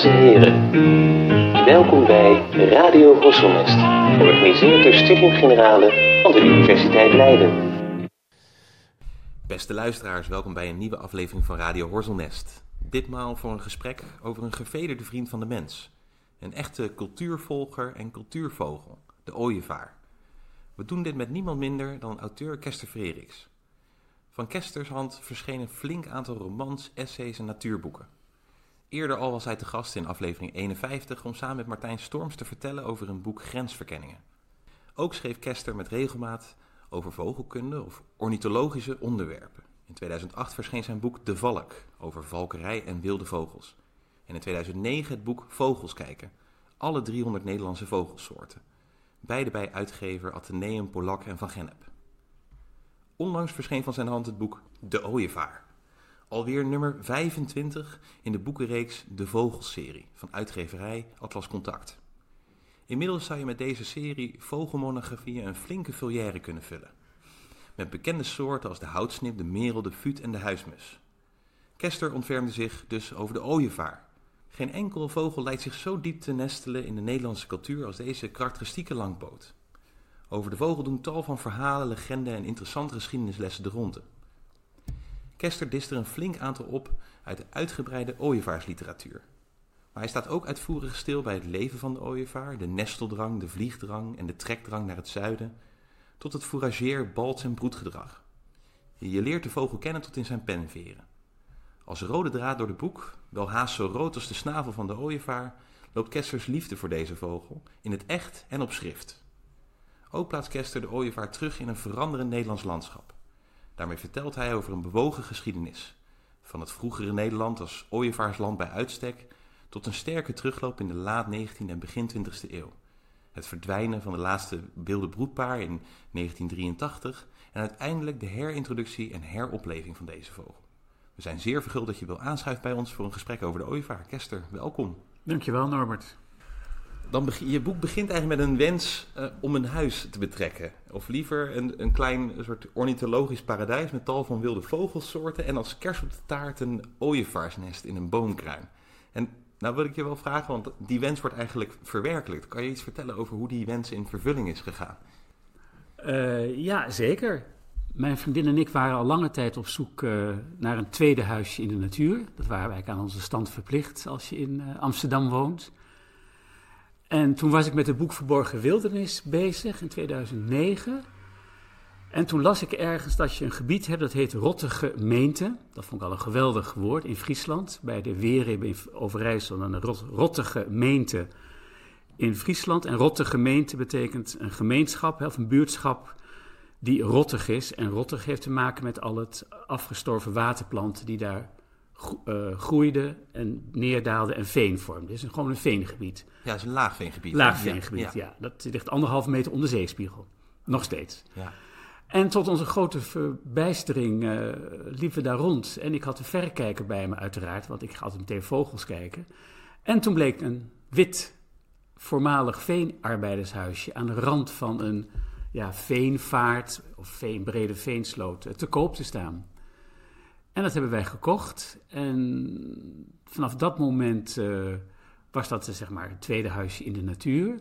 Dames en heren, welkom bij Radio Horselnest, georganiseerd door Studium Generale van de Universiteit Leiden. Beste luisteraars, welkom bij een nieuwe aflevering van Radio Horselnest. Ditmaal voor een gesprek over een gevederde vriend van de mens. Een echte cultuurvolger en cultuurvogel, de ooievaar. We doen dit met niemand minder dan auteur Kester Freriks. Van Kesters hand verscheen een flink aantal romans, essays en natuurboeken. Eerder al was hij te gast in aflevering 51 om samen met Martijn Storms te vertellen over een boek Grensverkenningen. Ook schreef Kester met regelmaat over vogelkunde of ornithologische onderwerpen. In 2008 verscheen zijn boek De Valk over valkerij en wilde vogels. En in 2009 het boek Vogels kijken, alle 300 Nederlandse vogelsoorten. Beide bij uitgever Atheneum Polak en Van Gennep. Onlangs verscheen van zijn hand het boek De Ooievaar. Alweer nummer 25 in de boekenreeks De Vogelserie van uitgeverij Atlas Contact. Inmiddels zou je met deze serie vogelmonografieën een flinke foliaire kunnen vullen. Met bekende soorten als de houtsnip, de merel, de fuut en de huismus. Kester ontfermde zich dus over de ooievaar. Geen enkel vogel lijkt zich zo diep te nestelen in de Nederlandse cultuur als deze karakteristieke langpoot. Over de vogel doen tal van verhalen, legenden en interessante geschiedenislessen de ronde. Kester dist er een flink aantal op uit de uitgebreide ooievaarsliteratuur. Maar hij staat ook uitvoerig stil bij het leven van de ooievaar, de nesteldrang, de vliegdrang en de trekdrang naar het zuiden, tot het fourageer, balts en broedgedrag. Je leert de vogel kennen tot in zijn penveren. Als rode draad door de boek, wel haast zo rood als de snavel van de ooievaar, loopt Kesters liefde voor deze vogel, in het echt en op schrift. Ook plaatst Kester de ooievaar terug in een veranderend Nederlands landschap. Daarmee vertelt hij over een bewogen geschiedenis. Van het vroegere Nederland als ooievaarsland bij uitstek tot een sterke terugloop in de laat 19e en begin 20e eeuw. Het verdwijnen van de laatste wilde broedpaar in 1983 en uiteindelijk de herintroductie en heropleving van deze vogel. We zijn zeer verguld dat je wil aanschuiven bij ons voor een gesprek over de ooievaar. Kester, welkom. Dankjewel Norbert. Dan je boek begint eigenlijk met een wens uh, om een huis te betrekken. Of liever een, een klein soort ornithologisch paradijs met tal van wilde vogelsoorten. En als kers op de taart een ooievaarsnest in een boomkruin. En nou wil ik je wel vragen, want die wens wordt eigenlijk verwerkelijkt. Kan je iets vertellen over hoe die wens in vervulling is gegaan? Uh, ja, zeker. Mijn vriendin en ik waren al lange tijd op zoek uh, naar een tweede huisje in de natuur. Dat waren wij aan onze stand verplicht als je in Amsterdam woont. En toen was ik met het boek Verborgen Wildernis bezig in 2009. En toen las ik ergens dat je een gebied hebt dat heet Rotte Gemeente. Dat vond ik al een geweldig woord in Friesland. Bij de Weerheb in Overijssel een rot, Gemeente in Friesland. En Rotte Gemeente betekent een gemeenschap of een buurtschap die rottig is. En rottig heeft te maken met al het afgestorven waterplanten die daar groeide en neerdaalde en veen vormde. Het is gewoon een veengebied. Ja, het is een laagveengebied. Laagveengebied, ja. ja. Dat ligt anderhalve meter onder zeespiegel. Nog steeds. Ja. En tot onze grote verbijstering uh, liepen we daar rond. En ik had een verrekijker bij me uiteraard, want ik ga altijd meteen vogels kijken. En toen bleek een wit, voormalig veenarbeidershuisje aan de rand van een ja, veenvaart of veen, brede veensloot te koop te staan. En dat hebben wij gekocht. En vanaf dat moment uh, was dat zeg maar het tweede huisje in de natuur.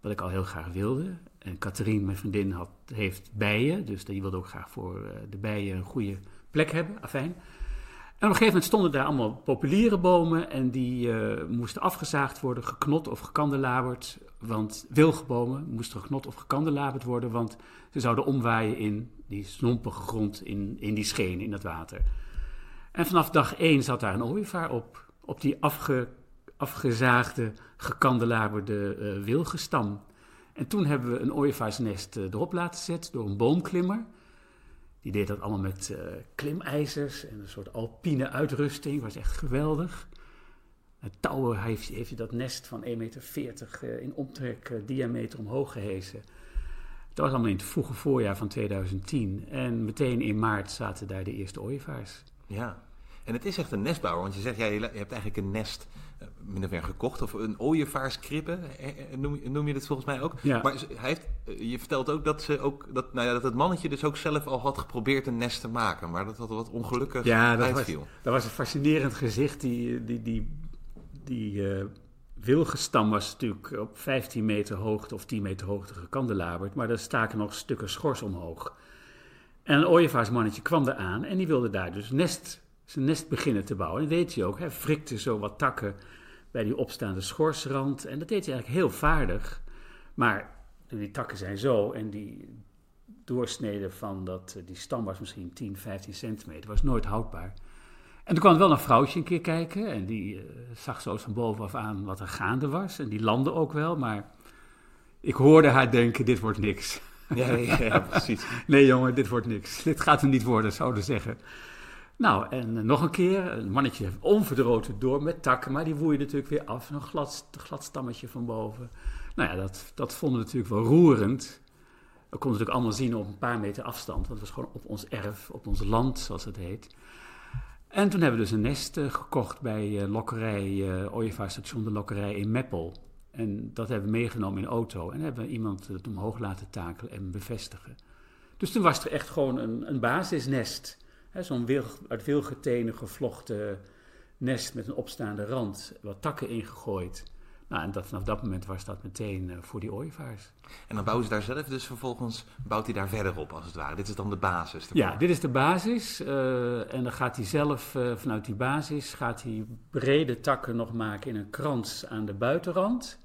Wat ik al heel graag wilde. En Catherine, mijn vriendin, had, heeft bijen. Dus die wilde ook graag voor uh, de bijen een goede plek hebben. Afijn. En op een gegeven moment stonden daar allemaal populiere bomen. En die moesten afgezaagd worden, geknot of gekandelaberd. Want wilgebomen moesten geknot of gekandelaberd worden. Want ze zouden omwaaien in die snompige grond, in, in die schenen, in dat water. En vanaf dag één zat daar een ooievaar op. Op die afge, afgezaagde, gekandelaberde uh, wilgestam. En toen hebben we een ooievaarsnest uh, erop laten zetten door een boomklimmer. Die deed dat allemaal met uh, klimijzers en een soort alpine uitrusting. was echt geweldig. Het touwen heeft, heeft dat nest van 1,40 meter in omtrek diameter omhoog gehezen. Dat was allemaal in het vroege voorjaar van 2010. En meteen in maart zaten daar de eerste ooievaars. Ja, en het is echt een nestbouwer. Want je zegt, ja, je hebt eigenlijk een nest uh, min of meer gekocht. Of een ooievaarskrippe, noem, noem je het volgens mij ook. Ja. Maar hij heeft, je vertelt ook dat, ze ook dat, nou ja, dat het mannetje dus ook zelf al had geprobeerd een nest te maken. Maar dat dat wat ongelukkig ja, dat uitviel. Was, dat was een fascinerend gezicht. Die, die, die, die uh, wilgenstam was natuurlijk op 15 meter hoogte of 10 meter hoogte gekandelaberd, maar er staken nog stukken schors omhoog. En een ooievaarsmannetje kwam eraan en die wilde daar dus nest, zijn nest beginnen te bouwen. En dat deed hij ook. Hij frikte zo wat takken bij die opstaande schorsrand. En dat deed hij eigenlijk heel vaardig. Maar die takken zijn zo en die doorsnede van dat, die stam was misschien 10, 15 centimeter, was nooit houdbaar. En toen kwam wel een vrouwtje een keer kijken en die uh, zag zo van bovenaf aan wat er gaande was. En die landde ook wel, maar ik hoorde haar denken, dit wordt niks. Ja, ja, precies. nee jongen, dit wordt niks. Dit gaat hem niet worden, zouden zeggen. Nou, en uh, nog een keer, een mannetje onverdroten door met takken, maar die woei natuurlijk weer af. Een glad, glad stammetje van boven. Nou ja, dat, dat vonden we natuurlijk wel roerend. We konden natuurlijk allemaal zien op een paar meter afstand, want het was gewoon op ons erf, op ons land, zoals het heet. En toen hebben we dus een nest uh, gekocht bij uh, Lokkerij, uh, Ooievaarstation de Lokkerij in Meppel. En dat hebben we meegenomen in auto. En hebben we iemand het omhoog laten takelen en bevestigen. Dus toen was er echt gewoon een, een basisnest. Zo'n uit wilgetenen gevlochten nest met een opstaande rand. Wat takken ingegooid. Nou, en dat, vanaf dat moment was dat meteen uh, voor die ooievaars. En dan bouwen ze daar zelf dus vervolgens, bouwt hij daar verder op als het ware. Dit is dan de basis. Ja, dit is de basis. Uh, en dan gaat hij zelf uh, vanuit die basis, gaat hij brede takken nog maken in een krans aan de buitenrand.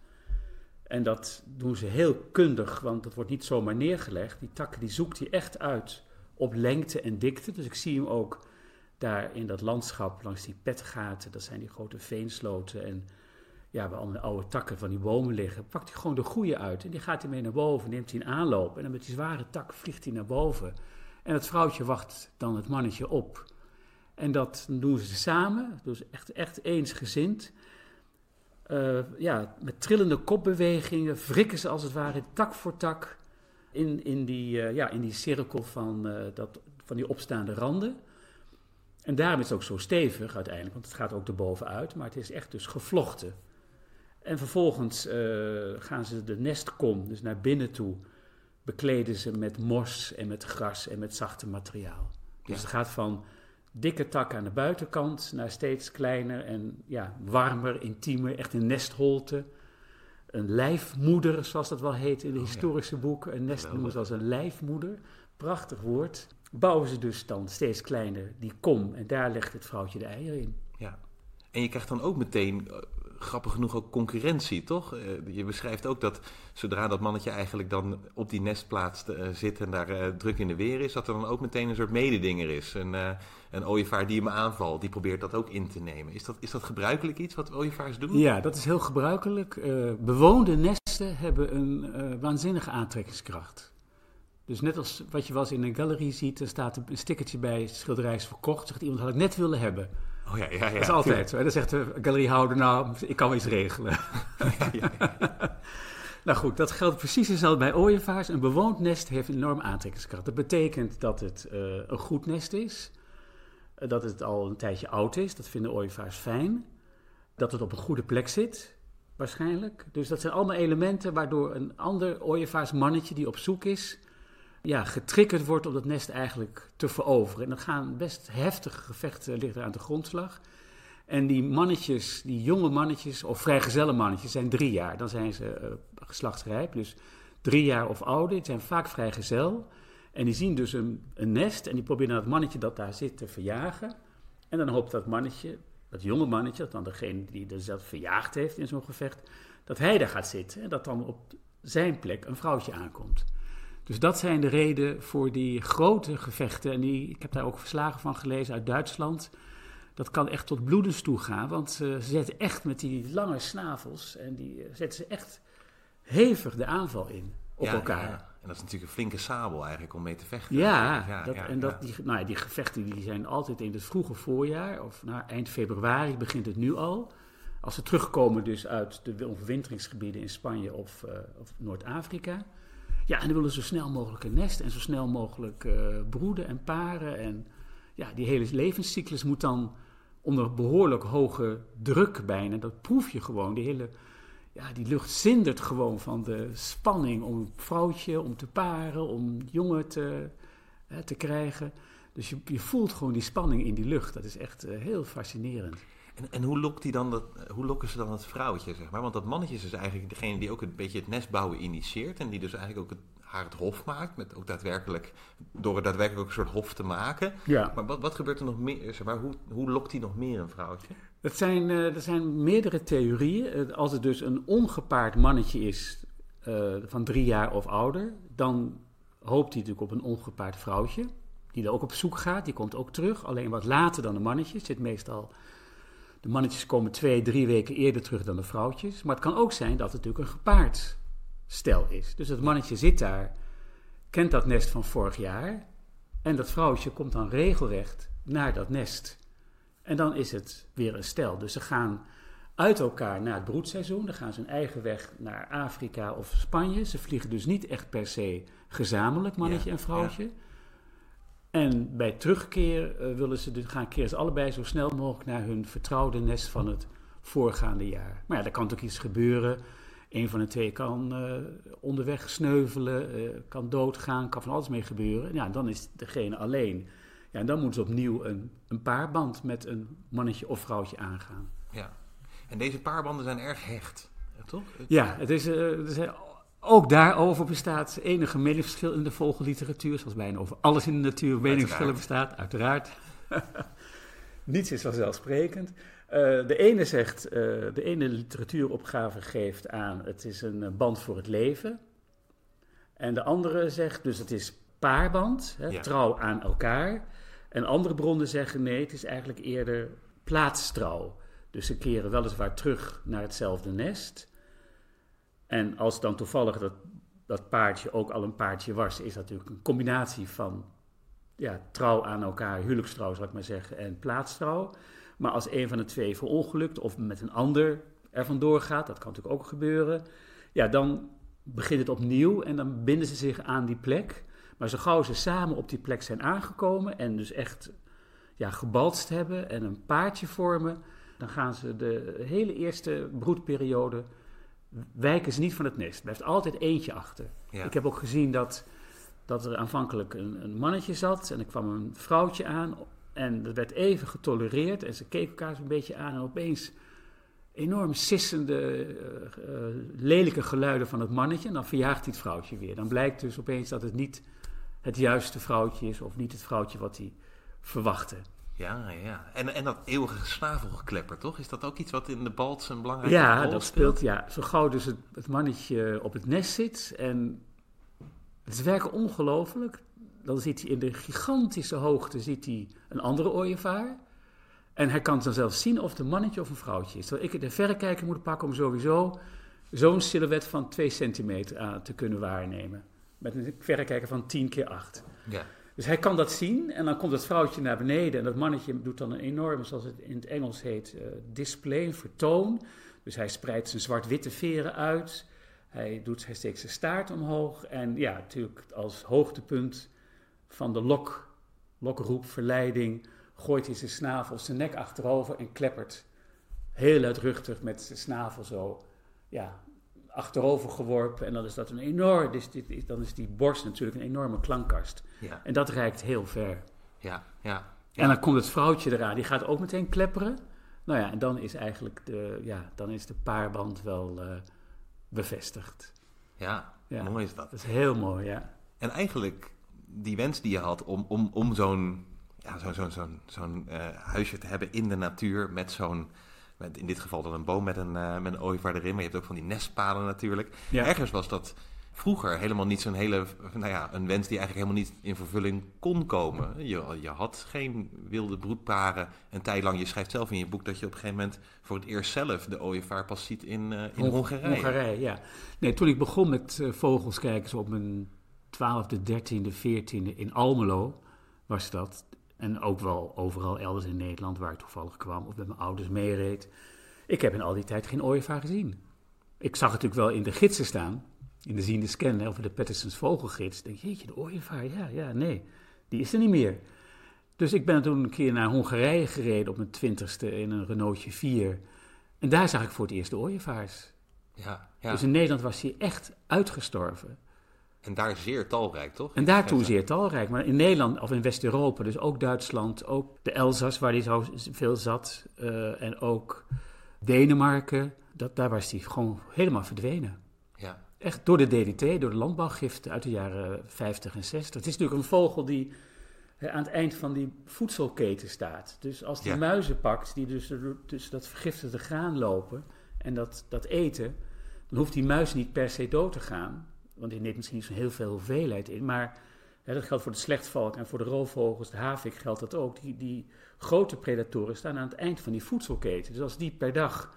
En dat doen ze heel kundig, want dat wordt niet zomaar neergelegd. Die takken die zoekt hij echt uit op lengte en dikte. Dus ik zie hem ook daar in dat landschap langs die petgaten. Dat zijn die grote veensloten en ja, waar allemaal oude takken van die bomen liggen, pakt hij gewoon de goede uit. En die gaat hij mee naar boven, neemt hij een aanloop. En dan met die zware tak vliegt hij naar boven. En het vrouwtje wacht dan het mannetje op. En dat doen ze samen, dus echt, echt eensgezind. Uh, ja, met trillende kopbewegingen wrikken ze als het ware tak voor tak in, in, die, uh, ja, in die cirkel van, uh, dat, van die opstaande randen. En daarom is het ook zo stevig uiteindelijk, want het gaat ook erbovenuit, maar het is echt dus gevlochten. En vervolgens uh, gaan ze de nestkom, dus naar binnen toe, bekleden ze met mos en met gras en met zachte materiaal. Dus ja. het gaat van dikke takken aan de buitenkant naar steeds kleiner en ja, warmer, intiemer, echt een nestholte. Een lijfmoeder, zoals dat wel heet in de oh, historische ja. boeken. Een nest noemen ze als een lijfmoeder. Prachtig woord. Bouwen ze dus dan steeds kleiner die kom en daar legt het vrouwtje de eieren in. Ja. En je krijgt dan ook meteen grappig genoeg ook concurrentie, toch? je beschrijft ook dat zodra dat mannetje eigenlijk dan op die nestplaats uh, zit en daar uh, druk in de weer is, dat er dan ook meteen een soort mededinger is. Een, een ooievaar die hem aanvalt, die probeert dat ook in te nemen. Is dat, is dat gebruikelijk iets wat ooievaars doen? Ja, dat is heel gebruikelijk. bewoonde nesten hebben een waanzinnige aantrekkingskracht. Dus net als wat je eens in een galerie ziet, er staat een stickertje bij schilderij is verkocht. Zegt iemand had ik net willen hebben. Oh ja, ja, ja. Dat is altijd zo. En dan zegt de galeriehouder, nou, ik kan wel iets regelen. Ja, ja, nou goed, dat geldt precies hetzelfde bij ooievaars. Een bewoond nest heeft een enorm aantrekkingskracht. Dat betekent dat het uh, een goed nest is. Uh, dat het al een tijdje oud is. Dat vinden ooievaars fijn. Dat het op een goede plek zit, waarschijnlijk. Dus dat zijn allemaal elementen waardoor een ander ooievaarsmannetje die op zoek is ja, getriggerd wordt om dat nest eigenlijk te veroveren. En dan gaan best heftige gevechten liggen aan de grondslag. En die mannetjes, die jonge mannetjes, of vrijgezelle mannetjes, zijn drie jaar. Dan zijn ze uh, geslachtsrijp, dus drie jaar of ouder. Die zijn vaak vrijgezel. En die zien dus een, een nest en die proberen dat mannetje dat daar zit te verjagen. En dan hoopt dat mannetje, dat jonge mannetje, dat dan degene die er zelf verjaagd heeft in zo'n gevecht, dat hij daar gaat zitten. En dat dan op zijn plek een vrouwtje aankomt. Dus dat zijn de redenen voor die grote gevechten. En die, ik heb daar ook verslagen van gelezen uit Duitsland. Dat kan echt tot bloedens toe gaan. Want uh, ze zetten echt met die lange snavels. En die uh, zetten ze echt hevig de aanval in op ja, elkaar. Ja. En dat is natuurlijk een flinke sabel eigenlijk om mee te vechten. Ja, ja, dat, en dat, Die, nou, die gevechten die zijn altijd in het vroege voorjaar. Of nou, eind februari begint het nu al. Als ze terugkomen dus uit de overwinteringsgebieden in Spanje of, uh, of Noord-Afrika. Ja, en dan willen zo snel mogelijk een nest en zo snel mogelijk uh, broeden en paren. En ja, die hele levenscyclus moet dan onder behoorlijk hoge druk bijna. Dat proef je gewoon. Die hele ja, die lucht zindert gewoon van de spanning om een vrouwtje, om te paren, om jongen te, te krijgen. Dus je, je voelt gewoon die spanning in die lucht. Dat is echt uh, heel fascinerend. En, en hoe, lokt die dan dat, hoe lokken ze dan het vrouwtje, zeg maar? Want dat mannetje is dus eigenlijk degene die ook een beetje het nestbouwen initieert. En die dus eigenlijk ook het, haar het hof maakt. Met ook daadwerkelijk, door het daadwerkelijk ook een soort hof te maken. Ja. Maar wat, wat gebeurt er nog meer? Zeg maar, hoe, hoe lokt hij nog meer een vrouwtje? Het zijn, er zijn meerdere theorieën. als het dus een ongepaard mannetje is uh, van drie jaar of ouder, dan hoopt hij natuurlijk op een ongepaard vrouwtje. Die er ook op zoek gaat, die komt ook terug. Alleen wat later dan de mannetjes. Zit meestal, de mannetjes komen twee, drie weken eerder terug dan de vrouwtjes. Maar het kan ook zijn dat het natuurlijk een gepaard stel is. Dus het mannetje zit daar, kent dat nest van vorig jaar. En dat vrouwtje komt dan regelrecht naar dat nest. En dan is het weer een stel. Dus ze gaan uit elkaar naar het broedseizoen. Dan gaan ze hun eigen weg naar Afrika of Spanje. Ze vliegen dus niet echt per se gezamenlijk, mannetje en vrouwtje. En bij terugkeer uh, willen ze, dus gaan keren ze allebei zo snel mogelijk naar hun vertrouwde nest van het voorgaande jaar. Maar ja, er kan natuurlijk iets gebeuren. Een van de twee kan uh, onderweg sneuvelen, uh, kan doodgaan, kan van alles mee gebeuren. Ja, dan is degene alleen. Ja, en dan moeten ze opnieuw een, een paarband met een mannetje of vrouwtje aangaan. Ja, en deze paarbanden zijn erg hecht, toch? Ja, het is, het is ook daarover bestaat enige meningsverschil in de vogelliteratuur, zoals bijna over alles in de natuur meningsverschillen bestaat, uiteraard. Niets is vanzelfsprekend. Uh, de ene zegt, uh, de ene literatuuropgave geeft aan, het is een band voor het leven. En de andere zegt, dus het is paarband, hè, ja. trouw aan elkaar. En andere bronnen zeggen, nee, het is eigenlijk eerder plaatstrouw. Dus ze keren weliswaar terug naar hetzelfde nest. En als dan toevallig dat, dat paardje ook al een paardje was, is dat natuurlijk een combinatie van ja, trouw aan elkaar, huwelijkstrouw zal ik maar zeggen, en plaatstrouw. Maar als een van de twee verongelukt of met een ander er vandoor gaat, dat kan natuurlijk ook gebeuren, ja, dan begint het opnieuw en dan binden ze zich aan die plek. Maar zo gauw ze samen op die plek zijn aangekomen en dus echt ja, gebalst hebben en een paardje vormen, dan gaan ze de hele eerste broedperiode wijken ze niet van het nest. Er blijft altijd eentje achter. Ik heb ook gezien dat, dat er aanvankelijk een, een, mannetje zat en er kwam een vrouwtje aan. En dat werd even getolereerd en ze keken elkaar zo'n beetje aan en opeens enorm sissende, uh, uh, lelijke geluiden van het mannetje. En dan verjaagt hij het vrouwtje weer. Dan blijkt dus opeens dat het niet het juiste vrouwtje is of niet het vrouwtje wat hij verwachtte. Ja, ja. En, en dat eeuwige snavelgeklepper, toch? Is dat ook iets wat in de Balts een belangrijke ja, rol dat speelt? Ja, zo gauw dus het, het, mannetje op het nest zit en het werken ongelooflijk. Dan ziet hij in de gigantische hoogte ziet hij een andere ooievaar. En hij kan dan zelfs zien of het een mannetje of een vrouwtje is. Terwijl ik de verrekijker moet pakken om sowieso zo'n silhouet van 2 centimeter aan te kunnen waarnemen. Met een verrekijker van 10 keer 8. Ja. Dus hij kan dat zien en dan komt het vrouwtje naar beneden en dat mannetje doet dan een enorme, zoals het in het Engels heet, uh, display, vertoon. Dus hij spreidt zijn zwart-witte veren uit, hij, doet, hij steekt zijn staart omhoog en ja, natuurlijk als hoogtepunt van de lok, lokroep, verleiding, gooit hij zijn snavel, zijn nek achterover en kleppert heel luidruchtig met zijn snavel zo, ja, achterover geworpen. En dan is dat een enorm, dus dit, dan is die borst natuurlijk een enorme klankkast. Ja. En dat reikt heel ver. Ja, ja, ja. En dan komt het vrouwtje eraan, die gaat ook meteen klepperen. Nou ja, en dan is eigenlijk de, ja, dan is de paarband wel uh, bevestigd. Ja, ja, mooi is dat. Dat is heel mooi, ja. En eigenlijk die wens die je had om, om, om zo'n ja, zo, zo, zo'n zo'n uh, huisje te hebben in de natuur met zo'n met in dit geval dan een boom met een, uh, met een ooievaar erin. Maar je hebt ook van die nestpalen natuurlijk. Ja. Ergens was dat vroeger helemaal niet zo'n hele... Nou ja, een wens die eigenlijk helemaal niet in vervulling kon komen. Je, je had geen wilde broedparen een tijd lang. Je schrijft zelf in je boek dat je op een gegeven moment... voor het eerst zelf de ooievaar pas ziet in, uh, in Hongarije. Hongarije, ja. Nee, toen ik begon met uh, vogels kijken, zo op mijn twaalfde, dertiende, veertiende in Almelo was dat. En ook wel overal elders in Nederland waar ik toevallig kwam of met mijn ouders meereed. Ik heb in al die tijd geen ooievaar gezien. Ik zag het natuurlijk wel in de gidsen staan, in de ziende scan over de Patterson's vogelgids. Denk je, jeetje, de ooievaar, ja, ja, nee, die is er niet meer. Dus ik ben toen een keer naar Hongarije gereden op mijn twintigste in een Renaultje 4. En daar zag ik voor het eerst de ooievaars. Ja, ja. Dus in Nederland was hij echt uitgestorven. En daar zeer talrijk, toch? En daartoe zeer talrijk. Maar in Nederland, of in West-Europa, dus ook Duitsland, ook de Elzas, waar hij zo veel zat, uh, en ook Denemarken, dat, daar was hij gewoon helemaal verdwenen. Ja. Echt door de DDT, door de landbouwgiften uit de jaren 50 en 60. Het is natuurlijk een vogel die aan het eind van die voedselketen staat. Dus als die muizen pakt, die dus tussen dat vergiftigde graan lopen en dat, dat eten, dan hoeft die muis niet per se dood te gaan. Want die neemt misschien niet zo heel veel hoeveelheid in. Maar hè, dat geldt voor de slechtvalk en voor de roofvogels, de havik geldt dat ook. Die, die grote predatoren staan aan het eind van die voedselketen. Dus als die per dag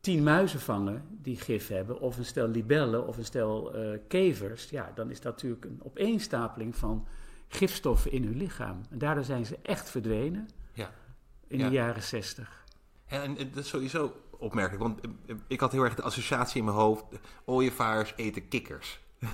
tien muizen vangen die gif hebben, of een stel libellen of een stel uh, kevers, ja, dan is dat natuurlijk een opeenstapeling van gifstoffen in hun lichaam. En daardoor zijn ze echt verdwenen ja. in de jaren zestig. en dat is sowieso opmerkelijk, want ik had heel erg de associatie in mijn hoofd, ooievaars eten kikkers.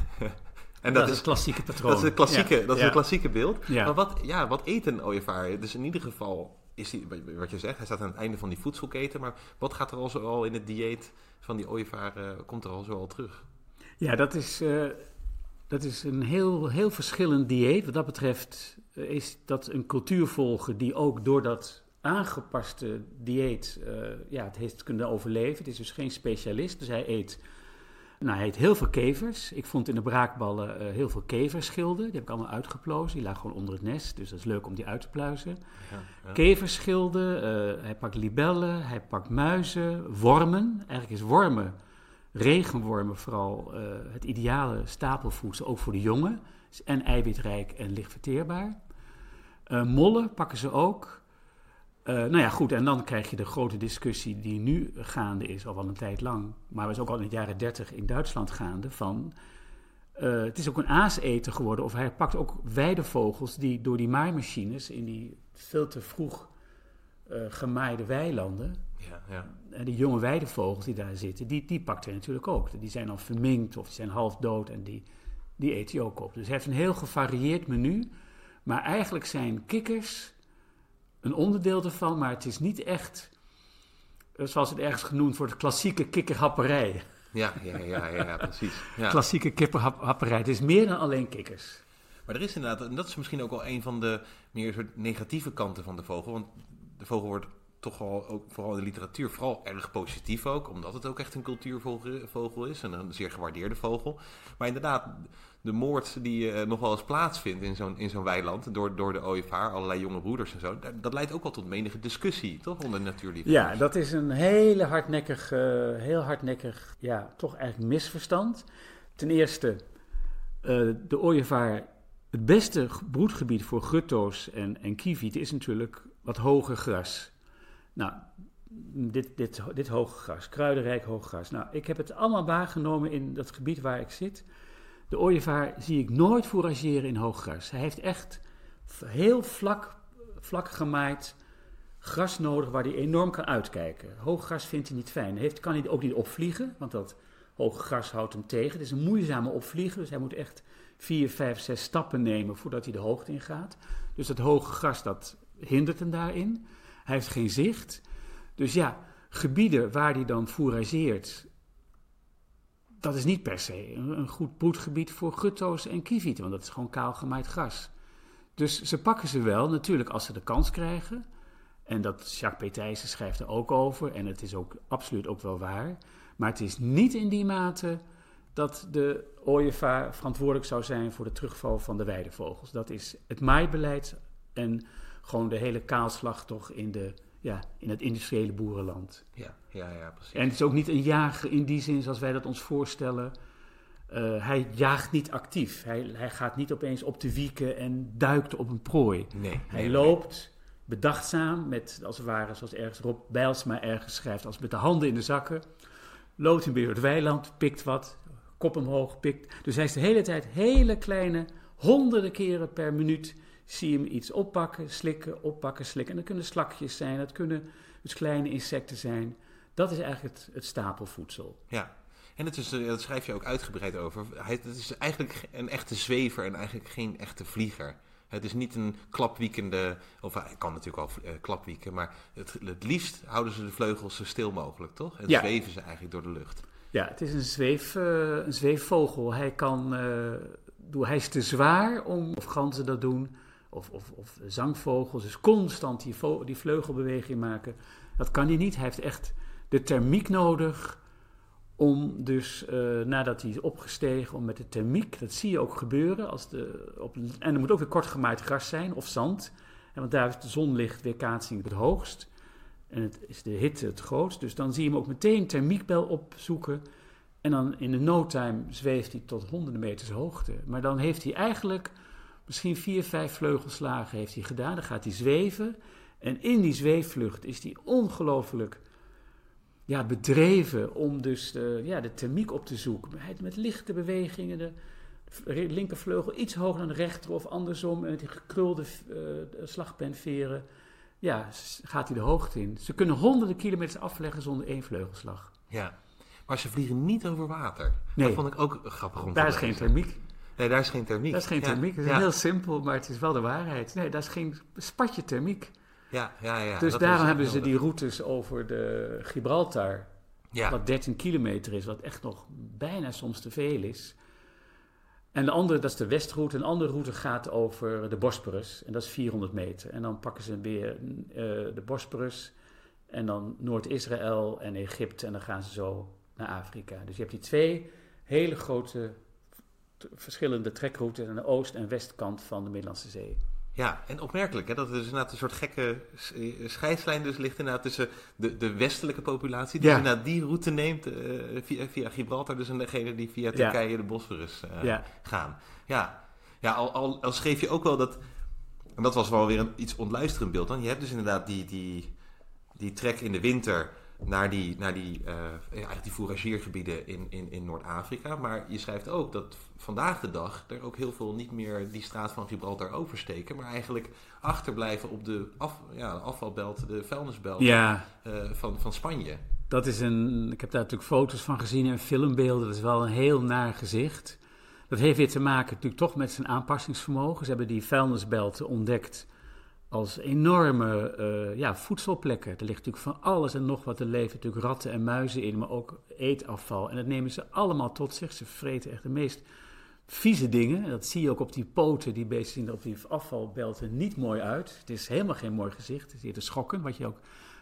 En dat, is het klassieke patroon. Dat is het klassieke, dat is het klassieke beeld. Maar wat, ja, wat eet een ooievaar? Dus in ieder geval is die, wat je zegt, hij staat aan het einde van die voedselketen. Maar wat gaat er al zo al in het dieet van die ooievaar, uh, komt er al zo al terug? Ja, dat is, uh, dat is een heel, heel verschillend dieet. Wat dat betreft is dat een cultuur volgen die ook door dat aangepaste dieet ja, het heeft kunnen overleven. Het is dus geen specialist, dus hij eet nou, hij heet heel veel kevers. Ik vond in de braakballen uh, heel veel keverschilden. Die heb ik allemaal uitgeplozen. Die lagen gewoon onder het nest. Dus dat is leuk om die uit te pluizen. Ja, ja. Keverschilden. Uh, hij pakt libellen. Hij pakt muizen. Wormen. Eigenlijk is wormen, regenwormen vooral, het ideale stapelvoedsel. Ook voor de jongen. En eiwitrijk en licht verteerbaar. mollen pakken ze ook. Uh, nou ja, goed, en dan krijg je de grote discussie die nu gaande is, al wel een tijd lang, maar was ook al in de jaren dertig in Duitsland gaande, van uh, het is ook een aaseter geworden, of hij pakt ook weidevogels die door die maaimachines in die veel te vroeg uh, gemaaide weilanden, ja, ja. en die jonge weidevogels die daar zitten, die, die pakt hij natuurlijk ook. Die zijn dan verminkt of die zijn half dood en die, die eet hij ook op. Dus hij heeft een heel gevarieerd menu, maar eigenlijk zijn kikkers een onderdeel ervan, maar het is niet echt, eh, zoals het ergens genoemd wordt, klassieke kikkerhapperij. Ja, ja, ja, ja, precies. Ja. Klassieke kikkerhapperij. Het is meer dan alleen kikkers. Maar er is inderdaad, en dat is misschien ook wel een van de meer soort negatieve kanten van de vogel. Want de vogel wordt toch wel, ook, vooral in de literatuur, vooral erg positief ook. Omdat het ook echt een cultuurvogel is en een zeer gewaardeerde vogel. Maar inderdaad, de moord die uh, nog wel eens plaatsvindt in zo'n, in zo'n weiland door, door de ooievaar, allerlei jonge broeders en zo, dat, dat leidt ook wel tot menige discussie, toch, onder natuurliefhebbers? Ja, dat is een hele hardnekkig, uh, heel hardnekkig, ja, toch eigenlijk misverstand. Ten eerste, uh, de ooievaar, het beste broedgebied voor gutto's en, en kievieten is natuurlijk wat hoger gras. Nou, dit, dit, dit hoge gras, kruidenrijk hoog gras. Nou, ik heb het allemaal waargenomen in dat gebied waar ik zit. De ooievaar zie ik nooit fourageren in hooggras. Hij heeft echt heel vlak, vlak gemaaid gras nodig waar hij enorm kan uitkijken. Hooggras vindt hij niet fijn. Heeft, kan hij ook niet opvliegen, want dat hoge gras houdt hem tegen. Het is een moeizame opvliegen, dus hij moet echt vier, vijf, zes stappen nemen voordat hij de hoogte ingaat. Dus dat hoge gras dat hindert hem daarin. Hij heeft geen zicht. Dus ja, gebieden waar hij dan fourageert, dat is niet per se een, goed broedgebied voor gutto's en kievieten, want dat is gewoon kaal gemaaid gras. Dus ze pakken ze wel, natuurlijk als ze de kans krijgen. En dat Jacques Petijsen schrijft er ook over, en het is ook absoluut ook wel waar. Maar het is niet in die mate dat de ooievaar verantwoordelijk zou zijn voor de terugval van de weidevogels. Dat is het maaibeleid en gewoon de hele kaalslag toch in de ja, in het industriële boerenland. Ja, ja, ja, precies. En het is ook niet een jager in die zin zoals wij dat ons voorstellen. Uh, hij jaagt niet actief. Hij, hij gaat niet opeens op de wieken en duikt op een prooi. Nee, hij loopt bedachtzaam, met, als het ware, zoals ergens Rob Bijlsma ergens schrijft, als met de handen in de zakken. Loopt door het weiland, pikt wat, kop omhoog, pikt. Dus hij is de hele tijd hele kleine, honderden keren per minuut zie je hem iets oppakken, slikken, oppakken, slikken. En dat kunnen slakjes zijn, dat kunnen dus kleine insecten zijn. Dat is eigenlijk het, het stapelvoedsel. Ja, en het is, eh, dat schrijf je ook uitgebreid over. Hij, het is eigenlijk een echte zwever en eigenlijk geen echte vlieger. Het is niet een klapwiekende, of hij kan natuurlijk wel uh, klapwieken, maar het, het liefst houden ze de vleugels zo stil mogelijk, toch? En zweven ze eigenlijk door de lucht. Ja, het is een, zweef, een zweefvogel. Hij kan, hij is te zwaar om, of ganzen dat doen, of, of, of zangvogels, dus constant die, die vleugelbeweging maken. Dat kan hij niet. Hij heeft echt de thermiek nodig om dus, uh, nadat hij is opgestegen, om met de thermiek, dat zie je ook gebeuren. Als de, op, en er moet ook weer kort gemaaid gras zijn of zand. En want daar is de zonlicht weerkaatsing het hoogst. En het is de hitte het grootst. Dus dan zie je hem ook meteen thermiekbel opzoeken. En dan in de no time zweeft hij tot honderden meters hoogte. Maar dan heeft hij eigenlijk misschien vier, vijf vleugelslagen heeft hij gedaan. Dan gaat hij zweven. En in die zweefvlucht is hij ongelooflijk ja, bedreven om dus de, ja, de thermiek op te zoeken. Met lichte bewegingen, de linkervleugel iets hoger dan de rechter of andersom. Met die gekrulde uh, slagpenveren. Ja, gaat hij de hoogte in. Ze kunnen honderden kilometers afleggen zonder één vleugelslag. Ja, maar ze vliegen niet over water. Nee. Dat vond ik ook grappig om Daar is geen thermiek. Nee, daar is geen thermiek. Dat is geen thermiek. Dat is heel simpel, maar het is wel de waarheid. Nee, daar is geen spatje thermiek. Ja, ja, ja. Dus daarom hebben ze die routes over de Gibraltar, ja. wat 13 kilometer is, wat echt nog bijna soms te veel is. En de andere, dat is de westroute. Een andere route gaat over de Bosporus. En dat is 400 meter. En dan pakken ze weer uh, de Bosporus. En dan Noord-Israël en Egypte. En dan gaan ze zo naar Afrika. Dus je hebt die twee hele grote verschillende trekroutes aan de oost- en westkant van de Middellandse Zee. Ja, en opmerkelijk hè, dat er dus inderdaad een soort gekke scheidslijn dus ligt inderdaad tussen de, de westelijke populatie, die ja. inderdaad die route neemt uh, via, via Gibraltar, dus en degene die via Turkije de Bosphorus uh, gaan. Ja, ja al, al, al, schreef je ook wel dat, en dat was wel weer een iets ontluisterend beeld dan, je hebt dus inderdaad die, die, die trek in de winter naar die, naar die, uh, eigenlijk die in, in, in Noord-Afrika. Maar je schrijft ook dat vandaag de dag er ook heel veel niet meer die straat van Gibraltar oversteken, maar eigenlijk achterblijven op de af, ja, afvalbelt, de vuilnisbelt ja. uh, van, van Spanje. Dat is een, ik heb daar natuurlijk foto's van gezien en filmbeelden. Dat is wel een heel naar gezicht. Dat heeft weer te maken natuurlijk toch met zijn aanpassingsvermogen. Ze hebben die vuilnisbelten ontdekt als enorme uh, ja, voedselplekken. Er ligt natuurlijk van alles en nog wat. Er leven natuurlijk ratten en muizen in, maar ook eetafval. En dat nemen ze allemaal tot zich. Ze vreten echt de meest vieze dingen. Dat zie je ook op die poten. Die beesten zien er op die afvalbelten niet mooi uit. Het is helemaal geen mooi gezicht. Het is eerder schokken, wat, je ook,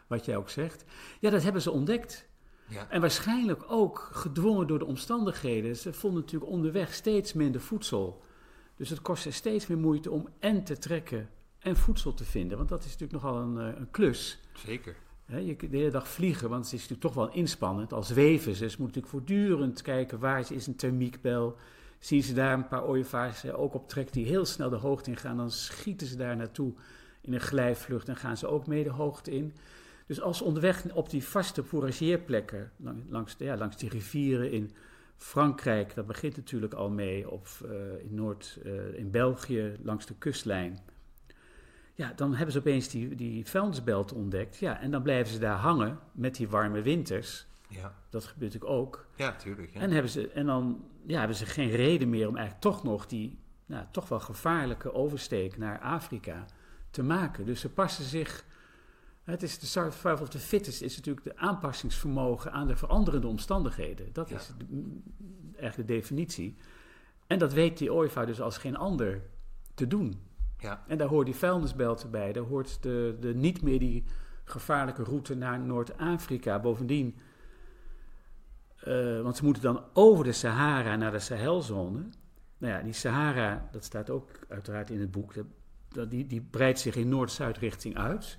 wat jij ook zegt. Ja, dat hebben ze ontdekt. Ja. En waarschijnlijk ook gedwongen door de omstandigheden. Ze vonden natuurlijk onderweg steeds minder voedsel. Dus het kostte steeds meer moeite om en te trekken en voedsel te vinden. Want dat is natuurlijk nogal een, eh, een klus. Zeker. je de hele dag vliegen, want het is natuurlijk toch wel inspannend. Als weven ze, ze moeten natuurlijk voortdurend kijken waar is een thermiekbel. Zien ze daar een paar ooievaars ook op trek die heel snel de hoogte in gaan, dan schieten ze daar naartoe in een glijvlucht en gaan ze ook mee de hoogte in. Dus als ze onderweg op die vaste fourageerplekken, langs, ja, langs die rivieren in Frankrijk, dat begint natuurlijk al mee, of uh, in Noord, uh, in België, langs de kustlijn ja, dan hebben ze opeens die, die vuilnisbelt ontdekt. Ja, en dan blijven ze daar hangen met die warme winters. Ja. Dat gebeurt natuurlijk ook. Ja, tuurlijk. Ja. En, hebben ze, en dan ja, hebben ze geen reden meer om eigenlijk toch nog die nou, toch wel gevaarlijke oversteek naar Afrika te maken. Dus ze passen zich. Het is de survival of the fittest is natuurlijk de aanpassingsvermogen aan de veranderende omstandigheden. Dat is eigenlijk de definitie. En dat weet die ooievaar dus als geen ander te doen. Ja. En daar hoort die vuilnisbelt bij. Daar hoort de, de niet meer die gevaarlijke route naar Noord-Afrika. Bovendien, uh, want ze moeten dan over de Sahara naar de Sahelzone. Nou ja, die Sahara, dat staat ook uiteraard in het boek, dat, die, die breidt zich in Noord-Zuid richting uit.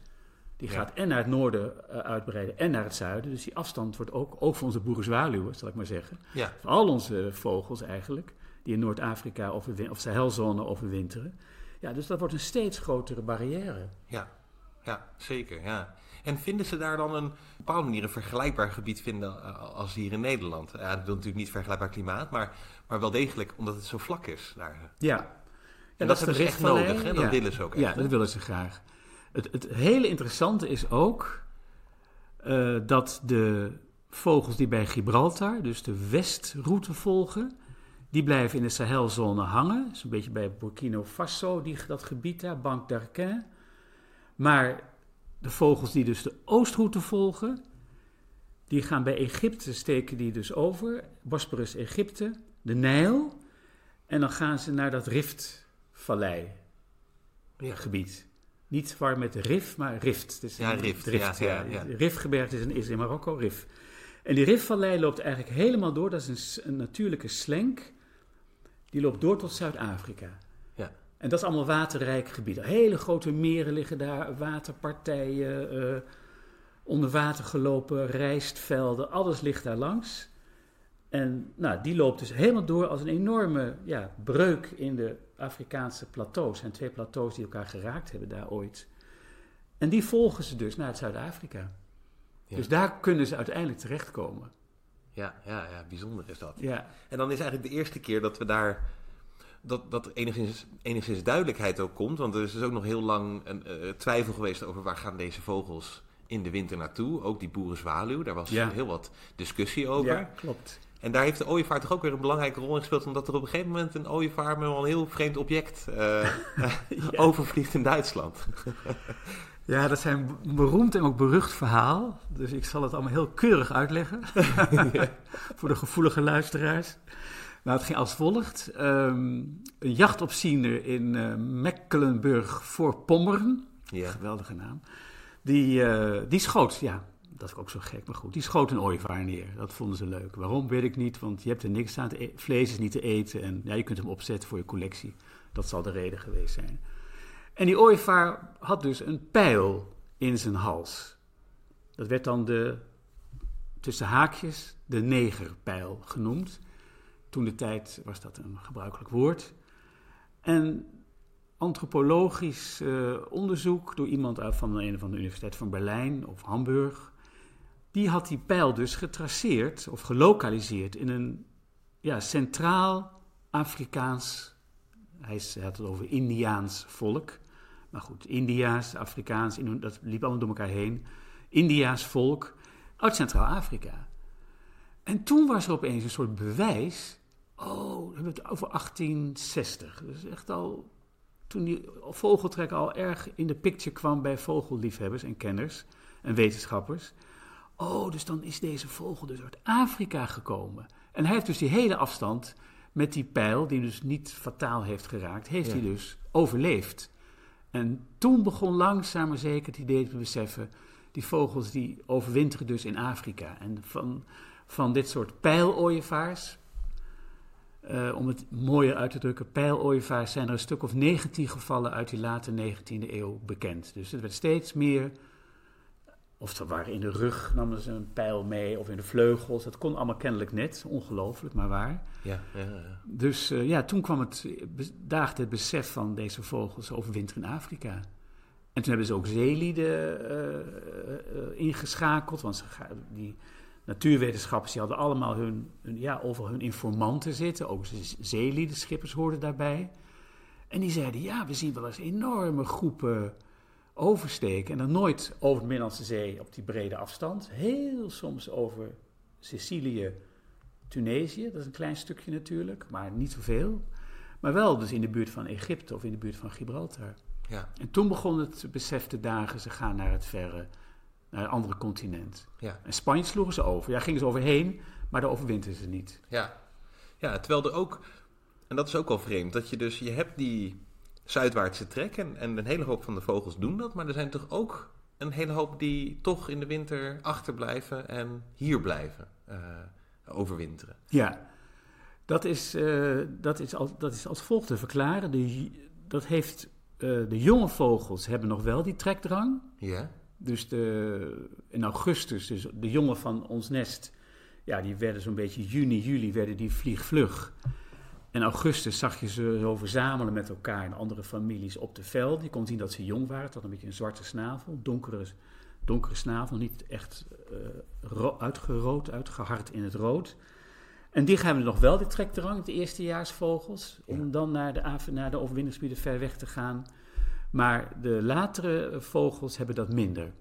Die gaat en naar het noorden uh, uitbreiden en naar het zuiden. Dus die afstand wordt ook, ook voor onze boerenzwaluwen, zal ik maar zeggen. Ja. Voor al onze vogels eigenlijk, die in Noord-Afrika of, of Sahelzone overwinteren. Ja, dus dat wordt een steeds grotere barrière. Ja, ja zeker. Ja. En vinden ze daar dan een, op een bepaalde manier een vergelijkbaar gebied vinden eh, als hier in Nederland? Ja, dat wil natuurlijk niet vergelijkbaar klimaat, maar, maar wel degelijk omdat het zo vlak is daar. Ja. En dat, is hebben echt nodig, hè? dat willen ze ook echt. Ja, dat willen ze graag. Het, het hele interessante is ook uh, dat de vogels die bij Gibraltar, dus de westroute volgen, die blijven in de Sahelzone hangen. Dat is een beetje bij Burkina Faso, die, dat gebied daar, Banque d'Arquin. Maar de vogels die dus de oostroute volgen, Die gaan bij Egypte, steken die dus over, Bosporus, Egypte, de Nijl. En dan gaan ze naar dat Riftvallei ja. gebied. Niet waar met Rif, maar Rift. Dus ja, Rift. Rift ja, ja, ja. Rifgebergte is in, is in Marokko, Rif. En die Rifvallei loopt eigenlijk helemaal door. Dat is een, een natuurlijke slenk. Die loopt door tot Zuid-Afrika. Ja. En dat is allemaal waterrijk gebied. Hele grote meren liggen daar, waterpartijen, uh, onder water gelopen rijstvelden. Alles ligt daar langs. En nou, die loopt dus helemaal door als een enorme ja, breuk in de Afrikaanse plateaus. En twee plateaus die elkaar geraakt hebben daar ooit. En die volgen ze dus naar Zuid-Afrika. Dus daar kunnen ze uiteindelijk terechtkomen. Ja, ja, ja, bijzonder is dat. Ja. En dan is eigenlijk de eerste keer dat we daar. Dat, dat er enigszins, enigszins duidelijkheid ook komt. Want er is dus ook nog heel lang een uh, twijfel geweest over waar gaan deze vogels in de winter naartoe. Ook die boerenzwaluw, daar was heel wat discussie over. Ja, klopt. En daar heeft de ooievaar toch ook weer een belangrijke rol in gespeeld, omdat er op een gegeven moment een ooievaar met een heel vreemd object uh, overvliegt in Duitsland. ja, dat zijn een beroemd en ook berucht verhaal. Dus ik zal het allemaal heel keurig uitleggen voor de gevoelige luisteraars. Nou, het ging als volgt. Um, een jachtopziener in uh, Mecklenburg voor Pommeren, ja. geweldige naam, die, uh, die schoot, ja, dat is ook zo gek, maar goed. Die schoot een ooievaar neer. Dat vonden ze leuk. Waarom, weet ik niet, want je hebt er niks aan. Te vlees is niet te eten en ja, je kunt hem opzetten voor je collectie. Dat zal de reden geweest zijn. En die ooievaar had dus een pijl in zijn hals. Dat werd dan de, tussen haakjes, de negerpijl genoemd. Toen de tijd was dat een gebruikelijk woord. En antropologisch uh, onderzoek door iemand uit van een van de Universiteit van Berlijn of Hamburg die had die pijl dus getraceerd of gelokaliseerd in een ja, centraal Afrikaans, hij had het over Indiaans volk. Maar goed, India's, Afrikaans, dat liep allemaal door elkaar heen. India's volk uit Centraal-Afrika. En toen was er opeens een soort bewijs. Oh, we hebben het over 1860. Dus echt al toen die vogeltrek al erg in de picture kwam bij vogelliefhebbers en kenners en wetenschappers. Oh, dus dan is deze vogel dus uit Afrika gekomen. En hij heeft dus die hele afstand met die pijl, die dus niet fataal heeft geraakt, heeft hij dus overleefd. En toen begon langzaam maar zeker het idee te beseffen, die vogels die overwinteren dus in Afrika. En van, van dit soort pijlooievaars, uh, om het mooier uit te drukken, pijlooievaars zijn er een stuk of 19 gevallen uit die late 19e eeuw bekend. Dus het werd steeds meer of ze waren in de rug, namen ze een pijl mee, of in de vleugels. Dat kon allemaal kennelijk net, ongelooflijk, maar waar. Ja, ja, ja. Dus uh, ja, toen kwam het, daagde het besef van deze vogels overwinter in Afrika. En toen hebben ze ook zeelieden uh, uh, ingeschakeld, want ze, die natuurwetenschappers die hadden allemaal hun, hun, ja, over hun informanten zitten. Ook zeelieden, schippers hoorden daarbij. En die zeiden, ja, we zien wel eens enorme groepen oversteken. En dan nooit over de Middellandse Zee op die brede afstand. Heel soms over Sicilië, Tunesië. Dat is een klein stukje natuurlijk, maar niet zoveel. Maar wel dus in de buurt van Egypte of in de buurt van Gibraltar. Ja. En toen begon het besef te dagen, ze gaan naar het verre, naar het andere continent. Ja. En Spanje sloegen ze over. Ja, gingen ze overheen, maar daar overwinterden ze niet. Ja. ja, terwijl er ook, en dat is ook al vreemd, dat je dus, je hebt die zuidwaartse trek. En, en een hele hoop van de vogels doen dat. Maar er zijn toch ook een hele hoop die toch in de winter achterblijven en hier blijven uh, overwinteren. Ja, dat is, uh, dat, is als, dat is als volgt te verklaren. De, dat heeft, uh, de jonge vogels hebben nog wel die trekdrang. Ja. Dus de, in augustus, dus de jongen van ons nest, ja, die werden zo'n beetje juni, juli, werden die vliegvlug. In augustus zag je ze zo verzamelen met elkaar en andere families op de veld. Je kon zien dat ze jong waren. Het had een beetje een zwarte snavel, donkere, donkere snavel, niet echt uh, uitgerood, uitgehard in het rood. En die hebben nog wel, de trekdrang, de eerstejaarsvogels, om dan naar de, naar de overwinningsgebieden ver weg te gaan. Maar de latere vogels hebben dat minder.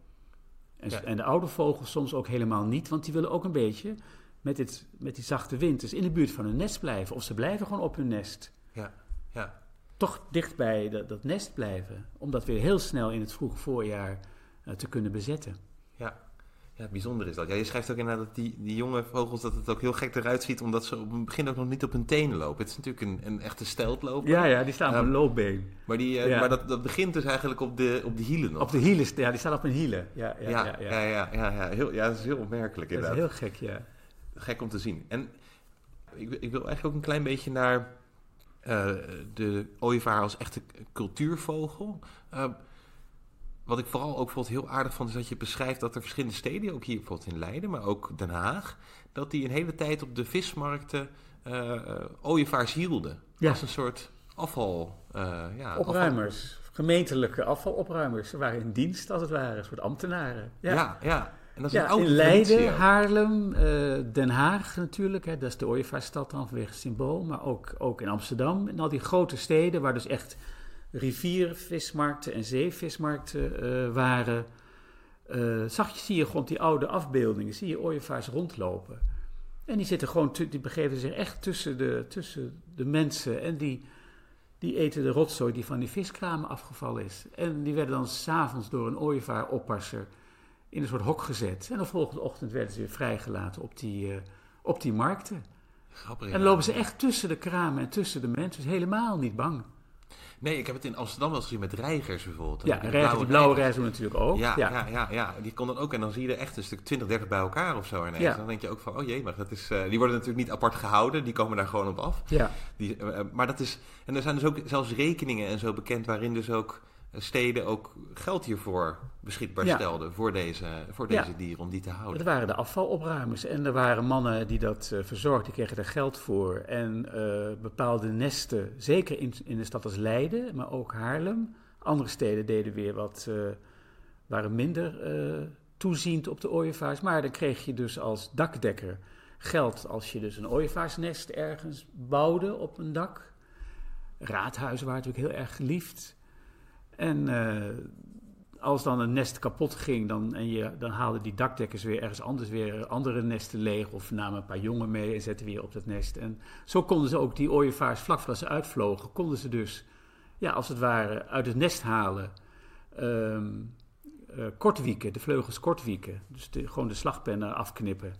En, en de oude vogels soms ook helemaal niet, want die willen ook een beetje met, dit, met die zachte winters in de buurt van hun nest blijven. Of ze blijven gewoon op hun nest. Ja, ja. Toch dicht bij dat, dat nest blijven. Om dat weer heel snel in het vroege voorjaar uh, te kunnen bezetten. Ja. Ja, bijzonder is dat. Ja, je schrijft ook inderdaad dat die, die jonge vogels dat het ook heel gek eruit ziet, omdat ze op het begin ook nog niet op hun tenen lopen. Het is natuurlijk een, een echte steltloper. Ja, ja, die staan op een loopbeen. Maar, die, uh, maar dat, dat begint dus eigenlijk op de, op de hielen nog. Op de hielen, ja, die staan op hun hielen. Ja, ja, ja, ja, ja, ja, ja, heel, ja dat is heel opmerkelijk inderdaad. Dat is heel gek, ja. Gek om te zien. En ik, ik wil eigenlijk ook een klein beetje naar uh, de ooievaar als echte cultuurvogel. Uh, wat ik vooral ook bijvoorbeeld heel aardig vond, is dat je beschrijft dat er verschillende steden, ook hier bijvoorbeeld in Leiden, maar ook Den Haag, dat die een hele tijd op de vismarkten uh, ooievaars hielden. Ja. Als een soort afval. Ja, opruimers, afval. gemeentelijke afvalopruimers. Ze waren in dienst als het ware, een soort ambtenaren. Ja, ja. ja. En dat is ja, in Leiden, Haarlem, Den Haag natuurlijk. Hè, dat is de ooievaarsstad dan vanwege het symbool. Maar ook, ook in Amsterdam. En al die grote steden waar dus echt riviervismarkten en zeevismarkten uh, waren, uh, zag je, zie je gewoon die oude afbeeldingen, zie je ooievaars rondlopen. En die zitten gewoon, die begeven zich echt tussen de, tussen de mensen en die, die eten de rotzooi die van die viskramen afgevallen is. En die werden dan s'avonds door een ooievaaroppasser in een soort hok gezet. En de volgende ochtend werden ze weer vrijgelaten op die, uh, op die markten. Grappig, en dan lopen ze echt tussen de kramen en tussen de mensen, dus helemaal niet bang. Nee, ik heb het in Amsterdam wel gezien met reigers bijvoorbeeld. Ja, die blauwe reigers natuurlijk ook. Ja, ja, ja. ja, die kon dan ook. En dan zie je er echt een stuk 20, 30 bij elkaar of zo ineens. Ja. Dan denk je ook van, oh jee, maar dat is... Uh, die worden natuurlijk niet apart gehouden. Die komen daar gewoon op af. Ja. Die, uh, maar dat is... En er zijn dus ook zelfs rekeningen en zo bekend waarin dus ook steden ook geld hiervoor beschikbaar stelden voor deze, voor deze dieren, om die te houden. Dat waren de afvalopruimers en er waren mannen die dat uh, verzorgden, die kregen er geld voor. En uh, bepaalde nesten, zeker in, in de stad als Leiden, maar ook Haarlem. Andere steden deden weer wat, uh, waren minder toeziend op de ooievaars. Maar dan kreeg je dus als dakdekker geld als je dus een ooievaarsnest ergens bouwde op een dak. Raadhuizen waren natuurlijk heel erg geliefd. En uh, als dan een nest kapot ging, dan, en je, dan haalden die dakdekkers weer ergens anders weer andere nesten leeg. Of namen een paar jongen mee en zetten weer op dat nest. En zo konden ze ook die ooievaars, vlak voordat ze uitvlogen, konden ze dus, ja, als het ware, uit het nest halen. Um, uh, kortwieken, de vleugels kortwieken. Dus gewoon de slagpennen afknippen.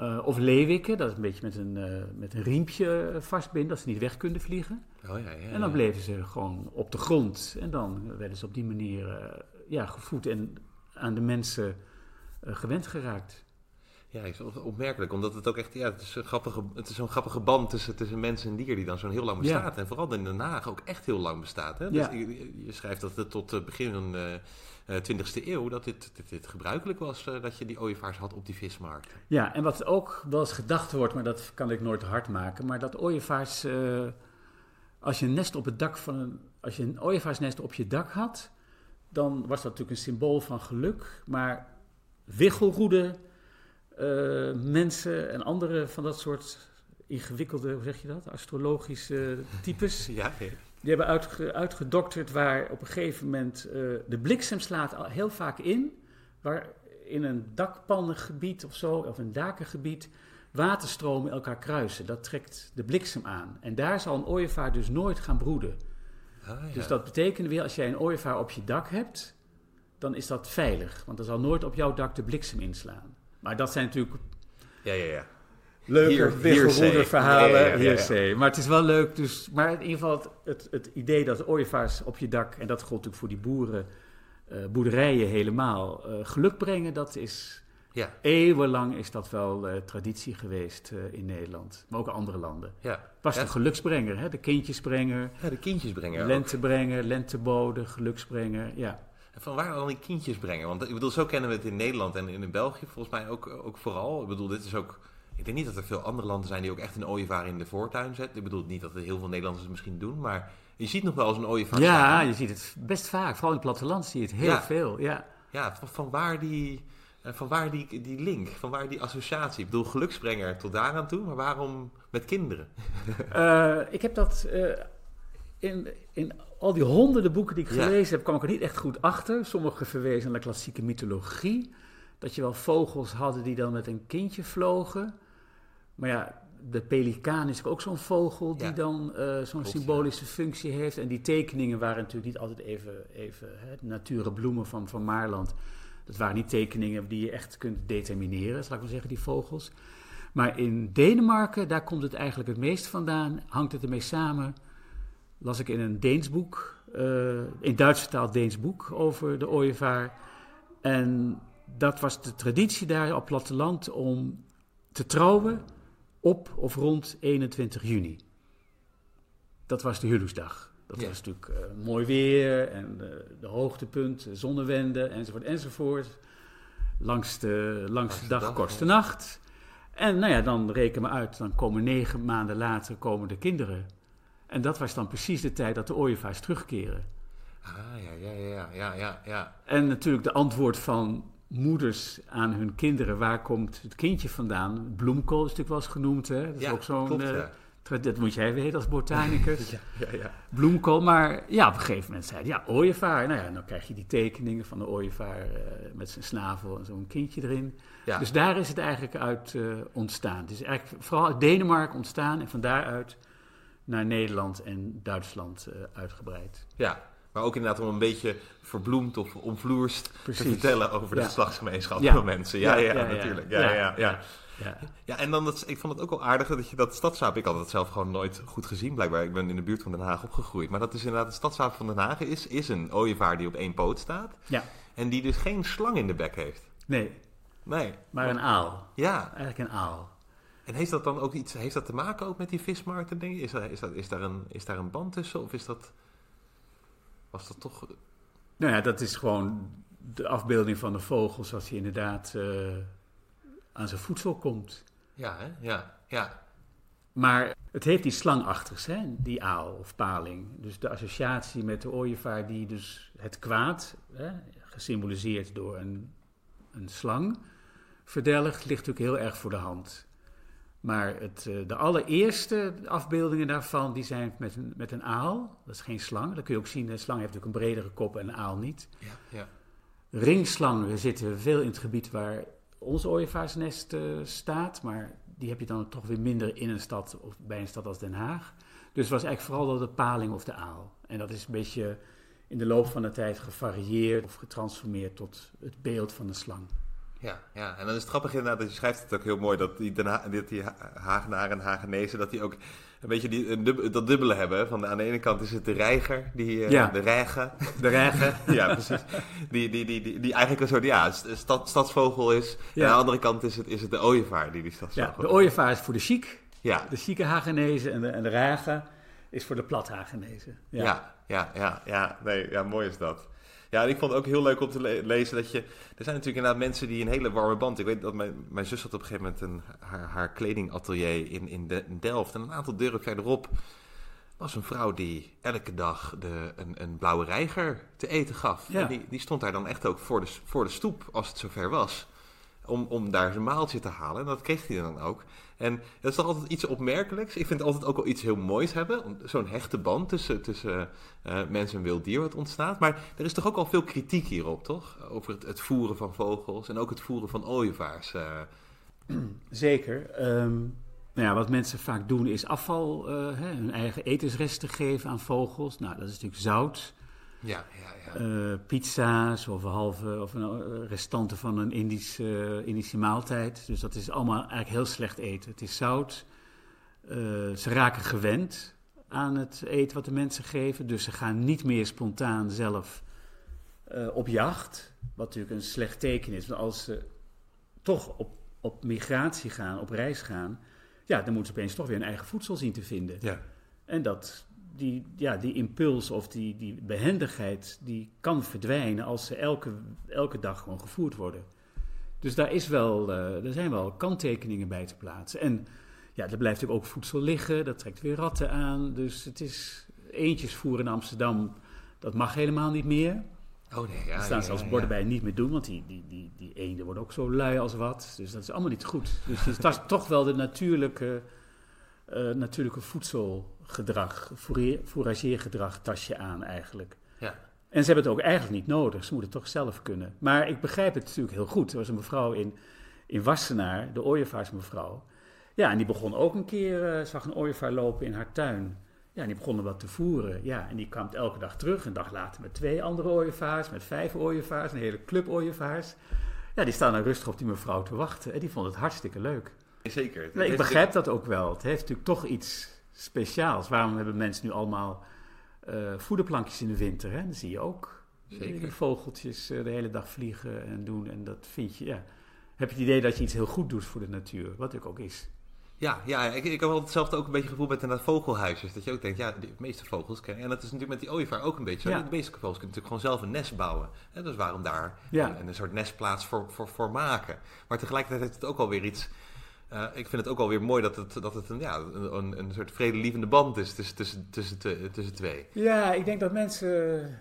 Uh, of leeuwiken, dat is een beetje met een, uh, met een riempje vastbinden, dat ze niet weg kunnen vliegen. Oh, ja, ja, en dan bleven ze gewoon op de grond. En dan werden ze op die manier uh, ja, gevoed en aan de mensen gewend geraakt. Ja, is opmerkelijk, omdat het ook echt, ja, het is een grappige, het is zo'n grappige band tussen, tussen mens en dier die dan zo'n heel lang bestaat. En vooral in Den Haag ook echt heel lang bestaat. Hè? Dus je, je, schrijft dat het tot het begin van de 20e eeuw, dat dit, dit, dit gebruikelijk was, uh, dat je die ooievaars had op die vismarkt. Ja, en wat ook wel eens gedacht wordt, maar dat kan ik nooit hard maken, maar dat ooievaars, uh, als je een nest op het dak van een, als je een ooievaarsnest op je dak had, dan was dat natuurlijk een symbool van geluk, maar wiggelroede, uh, mensen en andere van dat soort ingewikkelde, hoe zeg je dat, astrologische types. ja, ja. Die hebben uitge, uitgedokterd waar op een gegeven moment uh, de bliksem slaat al heel vaak in. Waar in een dakpannengebied of zo, of een dakengebied, waterstromen elkaar kruisen. Dat trekt de bliksem aan. En daar zal een ooievaar dus nooit gaan broeden. Ah, ja. Dus dat betekent weer, als jij een ooievaar op je dak hebt, dan is dat veilig. Want er zal nooit op jouw dak de bliksem inslaan. Maar dat zijn natuurlijk... Ja, ja, ja leuke verhalen. Ja, ja, maar het is wel leuk. Dus, maar in ieder geval het, het, idee dat ooievaars op je dak... en dat geldt natuurlijk voor die boeren, uh, boerderijen helemaal... Uh, geluk brengen, dat is... Ja. Eeuwenlang is dat wel uh, traditie geweest in Nederland. Maar ook in andere landen. Ja. Was de geluksbrenger, hè? de kindjesbrenger. Ja, de kindjesbrenger Lentebrenger, lentebode, geluksbrenger, ja. En van waar dan die kindjes brengen? Want ik bedoel, zo kennen we het in Nederland en in België volgens mij ook, ook vooral. Ik bedoel, dit is ook ik denk niet dat er veel andere landen zijn die ook echt een ooievaar in de voortuin zetten. Ik bedoel niet dat er heel veel Nederlanders het misschien doen, maar je ziet nog wel eens een ooievaar. Ja, je ziet het best vaak. Vooral in het platteland zie je het heel veel. Ja, ja van, van waar die... Eh, van waar die, die link, van waar die associatie? Ik bedoel, geluksbrenger tot daaraan toe, maar waarom met kinderen? Uh, ik heb dat uh, in, in al die honderden boeken die ik gelezen heb, kwam ik er niet echt goed achter. Sommige verwezen naar de klassieke mythologie. Dat je wel vogels hadden die dan met een kindje vlogen. Maar ja, de pelikaan is ook zo'n vogel die dan uh, zo'n symbolische functie heeft. En die tekeningen waren natuurlijk niet altijd even, even hè, nature bloemen van, van Maarland. Dat waren niet tekeningen die je echt kunt determineren, zal ik maar zeggen, die vogels. Maar in Denemarken, daar komt het eigenlijk het meest vandaan, hangt het ermee samen. Las ik in een Deens boek, uh, in Duits vertaald Deens boek over de ooievaar. En dat was de traditie daar op platteland om te trouwen op of rond 21 juni. Dat was de huwelijksdag. Dat was natuurlijk uh, mooi weer en de, de hoogtepunt, zonnewende enzovoort enzovoort. Langs de, langs de dag, kortste nacht. En nou ja, dan reken me uit, dan komen negen maanden later komen de kinderen. En dat was dan precies de tijd dat de ooievaars terugkeren. Ah, ja, ja, ja, ja, ja, ja. En natuurlijk de antwoord van moeders aan hun kinderen, waar komt het kindje vandaan? Bloemkool is natuurlijk wel eens genoemd, hè? Dat is ja, ook zo'n... klopt, ja. Dat moet jij weten als botanicus. ja, ja, ja. Bloemkool, maar ja, op een gegeven moment zei hij, ja, ooievaar. Nou ja, dan krijg je die tekeningen van de ooievaar uh, met zijn snavel en zo'n kindje erin. Dus daar is het eigenlijk uit uh, ontstaan. Het is eigenlijk vooral uit Denemarken ontstaan en van daaruit naar Nederland en Duitsland uh, uitgebreid. Ja, maar ook inderdaad om een beetje verbloemd of omvloerst Precies. te vertellen over de geslachtsgemeenschap van mensen. Ja, ja, Ja, ja, ja. natuurlijk. Ja, ja, ja. ja. En dan, dat, ik vond het ook wel aardig dat je dat stadsaap, ik had het zelf gewoon nooit goed gezien blijkbaar. Ik ben in de buurt van Den Haag opgegroeid. Maar dat is inderdaad, het stadsaap van Den Haag is, is een ooievaar die op één poot staat. ja, En die dus geen slang in de bek heeft. nee, Nee. maar een aal. Ja, Eigenlijk een aal. en heeft dat dan ook iets, heeft dat te maken ook met die vismarkten je? Is, is, dat, is, daar een, is daar een band tussen? Of is dat, was dat toch... Nou ja, dat is gewoon de afbeelding van de vogel zoals hij inderdaad eh, aan zijn voedsel komt. Ja, hè? Ja, ja. Maar het heeft die slangachtigs, hè? die aal of paling. Dus de associatie met de ooievaar die dus het kwaad, hè, gesymboliseerd door een, een slang, verdelgt, ligt natuurlijk heel erg voor de hand. Maar het, eh, de allereerste afbeeldingen daarvan die zijn met een, met een aal. Dat is geen slang. Dat kun je ook zien. Een slang heeft natuurlijk een bredere kop en een aal niet. Ja, ja. Ringslangen zitten veel in het gebied waar ons ooievaarsnest eh, staat, maar die heb je dan toch weer minder in een stad of bij een stad als Den Haag. Dus het was eigenlijk vooral de paling of de aal. En dat is een beetje in de loop van de tijd gevarieerd of getransformeerd tot het beeld van de slang. Ja, ja, en dan is het grappig inderdaad, dat je schrijft het ook heel mooi, dat die, Den Ha- dat die Ha- Hagenaren en Hagenezen, dat die ook een beetje die, dub- dat dubbele hebben. Van, aan de ene kant is het de reiger, die, eh, Ja. de reiger, De regen. ja precies, die, die, die, die, die eigenlijk een soort ja, st- stad, stadsvogel is. En Ja. aan de andere kant is het, is het de ooievaar die die Ja, stadsvogel de is. ooievaar is voor de chic, Ja, de chique Hagenezen en de, en de regen is voor de plat Hagenezen. ja, ja, ja, ja, nee, ja, mooi is dat. Ja, en ik vond het ook heel leuk om te le- lezen dat je... Er zijn natuurlijk inderdaad mensen die een hele warme band... Ik weet dat mijn, mijn zus had op een gegeven moment een, haar, haar kledingatelier in, in, de, in Delft. En een aantal deuren verderop was een vrouw die elke dag de, een, een blauwe reiger te eten gaf. Ja. En die, die stond daar dan echt ook voor de, voor de stoep, als het zover was. Om, om daar zijn maaltje te halen. En dat kreeg hij dan ook. En dat is toch altijd iets opmerkelijks. Ik vind het altijd ook wel iets heel moois hebben. Zo'n hechte band tussen, tussen eh, mens en wild dier wat ontstaat. Maar er is toch ook al veel kritiek hierop, toch? Over het, het voeren van vogels en ook het voeren van ooievaars. eh. Zeker. Ehm, nou ja, wat mensen vaak doen is afval, hè, hun eigen etensresten geven aan vogels. Nou, dat is natuurlijk zout. Ja, ja, ja. Eh, pizza's of een halve of een, eh, restanten van een Indische, eh, Indische maaltijd. Dus dat is allemaal eigenlijk heel slecht eten. Het is zout. Ze raken gewend aan het eten wat de mensen geven. Dus ze gaan niet meer spontaan zelf op jacht. Wat natuurlijk een slecht teken is. Want als ze toch op, op migratie gaan, op reis gaan... ja, dan moeten ze opeens toch weer hun eigen voedsel zien te vinden. ja. En dat, die, ja, die impuls of die, die behendigheid, die kan verdwijnen als ze elke, elke dag gewoon gevoerd worden. Dus daar, is wel, er zijn wel kanttekeningen bij te plaatsen. En ja, er blijft ook voedsel liggen, dat trekt weer ratten aan. Dus het is eentjes voeren in Amsterdam, dat mag helemaal niet meer. Oh nee, ja. Er staan ja, zelfs borden ja. bij niet meer doen, want die, die, die, die eenden worden ook zo lui als wat. Dus dat is allemaal niet goed. Dus het is toch wel de natuurlijke, eh, natuurlijke voedselgedrag, fourrier- fourageergedrag tas je aan eigenlijk. Ja. En ze hebben het ook eigenlijk niet nodig, ze moeten het toch zelf kunnen. Maar ik begrijp het natuurlijk heel goed. Er was een mevrouw in, in Wassenaar, de ooievaarsmevrouw. Ja, en die begon ook een keer, eh, zag een ooievaar lopen in haar tuin. Ja, die begonnen wat te voeren. Ja, en die kwam elke dag terug. Een dag later met twee andere ooievaars, met vijf ooievaars, een hele club ooievaars. Ja, die staan dan rustig op die mevrouw te wachten. En die vond het hartstikke leuk. Zeker. Nee, ik begrijp dat ook wel. Het heeft natuurlijk toch iets speciaals. Waarom hebben mensen nu allemaal uh, voederplankjes in de winter? Hè? Dat zie je ook. Zeker. Die vogeltjes uh, de hele dag vliegen en doen. En dat vind je, ja. Heb je het idee dat je iets heel goed doet voor de natuur? Wat natuurlijk ook is. Ja, ja ik, ik heb wel hetzelfde ook een beetje gevoel met inderdaad vogelhuisjes. Dat je ook denkt, ja, de meeste vogels kennen. En dat is natuurlijk met die ooievaar ook een beetje zo. De meeste vogels kunnen natuurlijk gewoon zelf een nest bouwen. En dus waarom daar een, een, soort nestplaats voor, voor, voor maken. Maar tegelijkertijd heeft het ook alweer iets... Uh, ik vind het ook alweer mooi dat het, dat het een, ja, een, een soort vredelievende band is tussen, tussen, tussen, tussen twee. Ja, ik denk dat mensen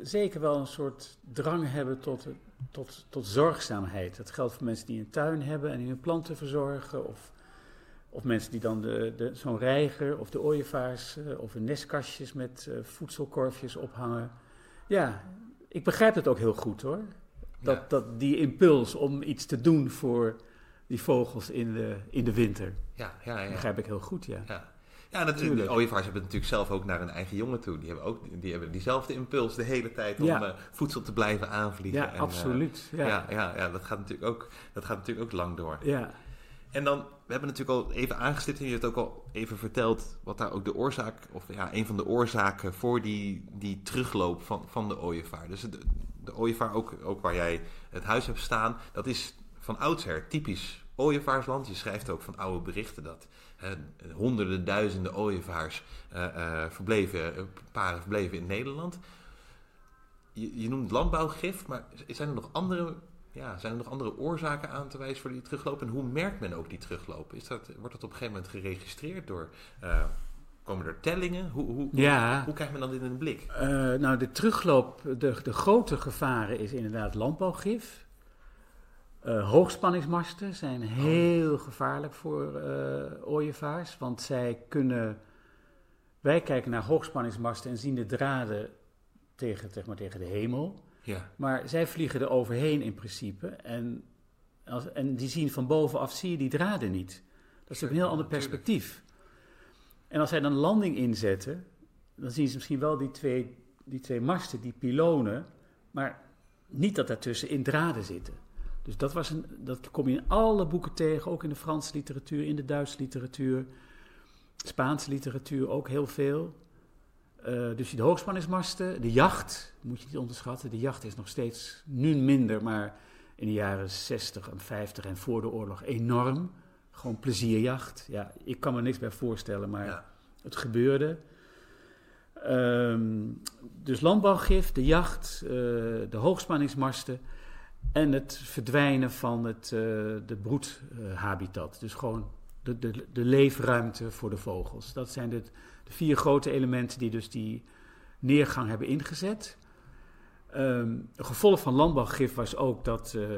zeker wel een soort drang hebben tot, tot, tot zorgzaamheid. Dat geldt voor mensen die een tuin hebben en die hun planten verzorgen. Of of mensen die dan de, de, zo'n reiger of de ooievaars uh, of een nestkastjes met uh, voedselkorfjes ophangen. Ja, ik begrijp het ook heel goed hoor. Dat, dat die impuls om iets te doen voor die vogels in de, in de winter. Ja, ja, ja. begrijp ik heel goed, ja. Ja, ja dat, de ooievaars hebben natuurlijk zelf ook naar hun eigen jongen toe. Die hebben ook die hebben diezelfde impuls de hele tijd om uh, voedsel te blijven aanvliegen. Ja, absoluut. ja. Ja, ja, ja, dat, gaat natuurlijk ook, dat gaat natuurlijk ook lang door. Ja. En dan, we hebben natuurlijk al even aangestipt en je hebt ook al even verteld wat daar ook de oorzaak, of ja, een van de oorzaken voor die, die terugloop van, van de ooievaar. Dus de, de ooievaar, ook, ook waar jij het huis hebt staan, dat is van oudsher typisch ooievaarsland. Je schrijft ook van oude berichten dat honderden, duizenden ooievaars uh, uh, verbleven, paren verbleven in Nederland. Je, je noemt landbouwgif, maar zijn er nog andere ja, zijn er nog andere oorzaken aan te wijzen voor die terugloop? En hoe merkt men ook die terugloop? Is dat, wordt dat op een gegeven moment geregistreerd door... Uh, komen er tellingen? Hoe, hoe, ja. hoe, krijgt men dat in een blik? Nou, de terugloop, de, de grote gevaren is inderdaad landbouwgif. Uh, hoogspanningsmasten zijn heel gevaarlijk voor ooievaars, want zij kunnen... Wij kijken naar hoogspanningsmasten en zien de draden tegen, zeg maar, tegen de hemel. Ja. Maar zij vliegen er overheen in principe. En, als, en die zien van bovenaf, zie je die draden niet. Dat is een heel ander perspectief. En als zij dan landing inzetten, dan zien ze misschien wel die twee, die twee masten, die pilonen, maar niet dat daartussen in draden zitten. Dus dat, was een, dat kom je in alle boeken tegen, ook in de Franse literatuur, in de Duitse literatuur, Spaanse literatuur ook heel veel. Uh, dus de hoogspanningsmasten, de jacht, moet je niet onderschatten. De jacht is nog steeds nu minder, maar in de jaren 60 en 50 en voor de oorlog enorm. Gewoon plezierjacht. Ja, ik kan me niks bij voorstellen, maar het gebeurde. Um, dus landbouwgif, de jacht, uh, de hoogspanningsmasten en het verdwijnen van het, uh, de broedhabitat. dus gewoon de, de, de leefruimte voor de vogels. Dat zijn de de vier grote elementen die dus die neergang hebben ingezet. Um, een gevolg van landbouwgif was ook dat uh,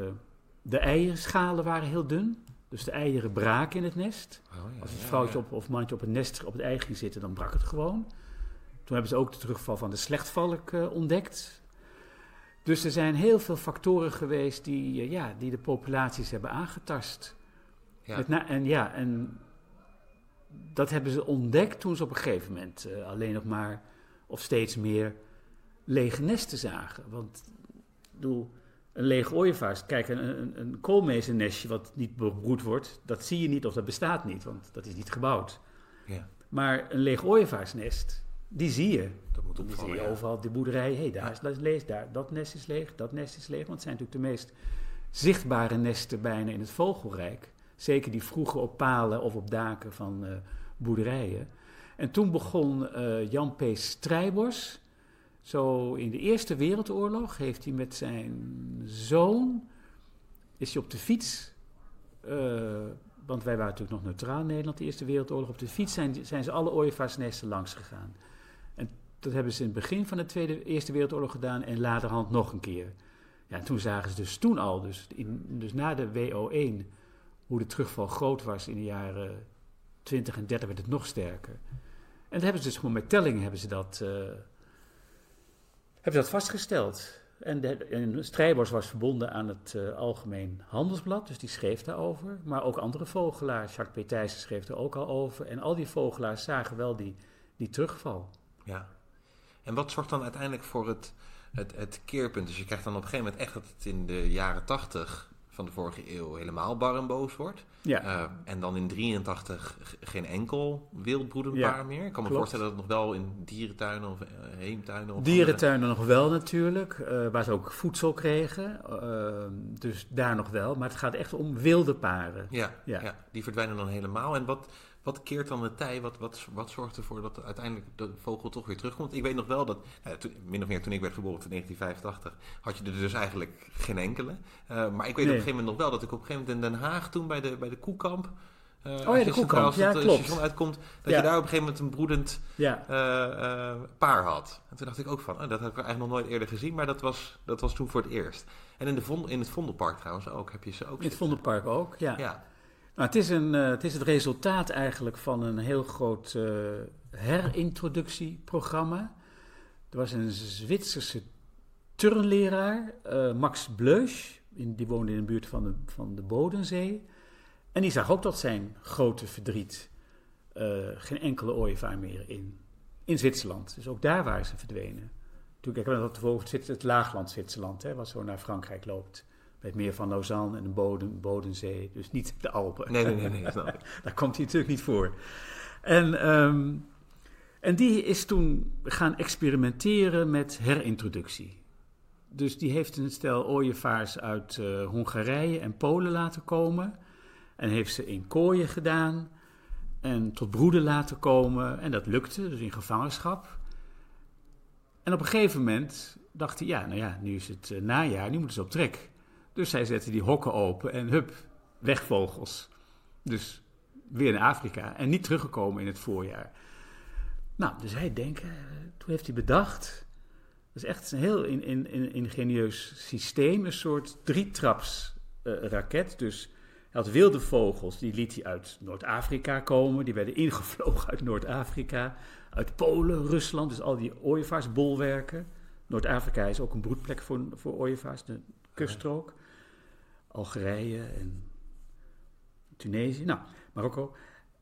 de eierschalen waren heel dun. Dus de eieren braken in het nest. Oh, ja, Als het vrouwtje op, of mannetje op het nest op het ei ging zitten, dan brak het gewoon. Toen hebben ze ook de terugval van de slechtvalk uh, ontdekt. Dus er zijn heel veel factoren geweest die, uh, ja, die de populaties hebben aangetast. Ja. en ja, en dat hebben ze ontdekt toen ze op een gegeven moment uh, alleen nog maar of steeds meer lege nesten zagen. Want bedoel, een lege ooievaars, kijk, een, een, een koolmezennestje wat niet bebroed wordt, dat zie je niet of dat bestaat niet, want dat is niet gebouwd. Ja. Maar een leeg ooievaarsnest, die zie je. Dat moet opvallen, die zie je overal de boerderij. Hé, hey, daar is het leeg, daar, dat nest is leeg, dat nest is leeg. Want het zijn natuurlijk de meest zichtbare nesten bijna in het vogelrijk. Zeker die vroeger op palen of op daken van uh, boerderijen. En toen begon uh, Jan P. Strijbos, zo in de Eerste Wereldoorlog, heeft hij met zijn zoon, is hij op de fiets, uh, want wij waren natuurlijk nog neutraal in Nederland, de Eerste Wereldoorlog, op de fiets zijn, zijn ze alle ooievaarsnesten langs gegaan. Dat hebben ze in het begin van de Tweede, Eerste Wereldoorlog gedaan en laterhand nog een keer. Ja, en toen zagen ze dus toen al, dus, in, dus na de WO1, hoe de terugval groot was in de jaren 20 en 30 werd het nog sterker. En dan hebben ze dus gewoon met telling hebben ze dat, uh, hebben ze dat vastgesteld. En, de, en Strijbos was verbonden aan het uh, Algemeen Handelsblad, dus die schreef daarover. Maar ook andere vogelaars, Jacques P. schreef er ook al over. En al die vogelaars zagen wel die die terugval. Ja. En wat zorgt dan uiteindelijk voor het, het, het keerpunt? Dus je krijgt dan op een gegeven moment echt dat het in de jaren tachtig van de vorige eeuw helemaal bar en boos wordt. Ja. Uh, en dan in 83 geen enkel wildbroedend paar meer. Ik kan me voorstellen dat het nog wel in dierentuinen of uh, heemtuinen... Of dierentuinen nog wel natuurlijk, uh, waar ze ook voedsel kregen. dus daar nog wel. Maar het gaat echt om wilde paren. Ja, ja. ja die verdwijnen dan helemaal. En wat, wat keert dan de tij? Wat, wat, wat zorgt ervoor dat uiteindelijk de vogel toch weer terugkomt? Ik weet nog wel dat, nou, toen, min of meer toen ik werd geboren, in 1985, had je er dus eigenlijk geen enkele. Uh, maar ik weet op een gegeven moment nog wel dat ik op een gegeven moment in Den Haag toen bij de, bij de Koekamp... Uh, oh ja, de het klopt. station uitkomt, dat je daar op een gegeven moment een broedend ja. uh, paar had. En toen dacht ik ook van, oh, dat heb ik eigenlijk nog nooit eerder gezien, maar dat was, dat was toen voor het eerst. En in, de vond, in het Vondelpark trouwens ook, heb je ze ook In het Vondelpark ook, ja. ja. Nou, het, is een, uh, het is het resultaat eigenlijk van een heel groot uh, herintroductieprogramma. Er was een Zwitserse turnleraar, uh, Max Bleusch, die woonde in de buurt van de, van de Bodensee. En die zag ook dat zijn grote verdriet geen enkele ooievaar meer in, in Zwitserland. Dus ook daar waren ze verdwenen. Toen ik dat bijvoorbeeld het laagland Zwitserland, hè, wat zo naar Frankrijk loopt het meer van Lausanne en de Boden, Bodensee. Dus niet de Alpen. Nee, nee, nee. nee Daar komt hij natuurlijk niet voor. En, um, en die is toen gaan experimenteren met herintroductie. Dus die heeft een stel ooievaars uit uh, Hongarije en Polen laten komen. En heeft ze in kooien gedaan. En tot broeden laten komen. En dat lukte, dus in gevangenschap. En op een gegeven moment dacht hij, ja, nou ja, nu is het uh, najaar, nu moeten ze op trek. Dus zij zetten die hokken open en hup, wegvogels. Dus weer in Afrika en niet teruggekomen in het voorjaar. Nou, dus hij denken, toen heeft hij bedacht. Dat is echt een heel in, in, in, ingenieus systeem, een soort drietraps uh, raket. Dus hij had wilde vogels, die liet hij uit Noord-Afrika komen. Die werden ingevlogen uit Noord-Afrika, uit Polen, Rusland. Dus al die ooievaarsbolwerken. Noord-Afrika is ook een broedplek voor, voor ooievaars, de kuststrook. Algerije en Tunesië, nou, Marokko.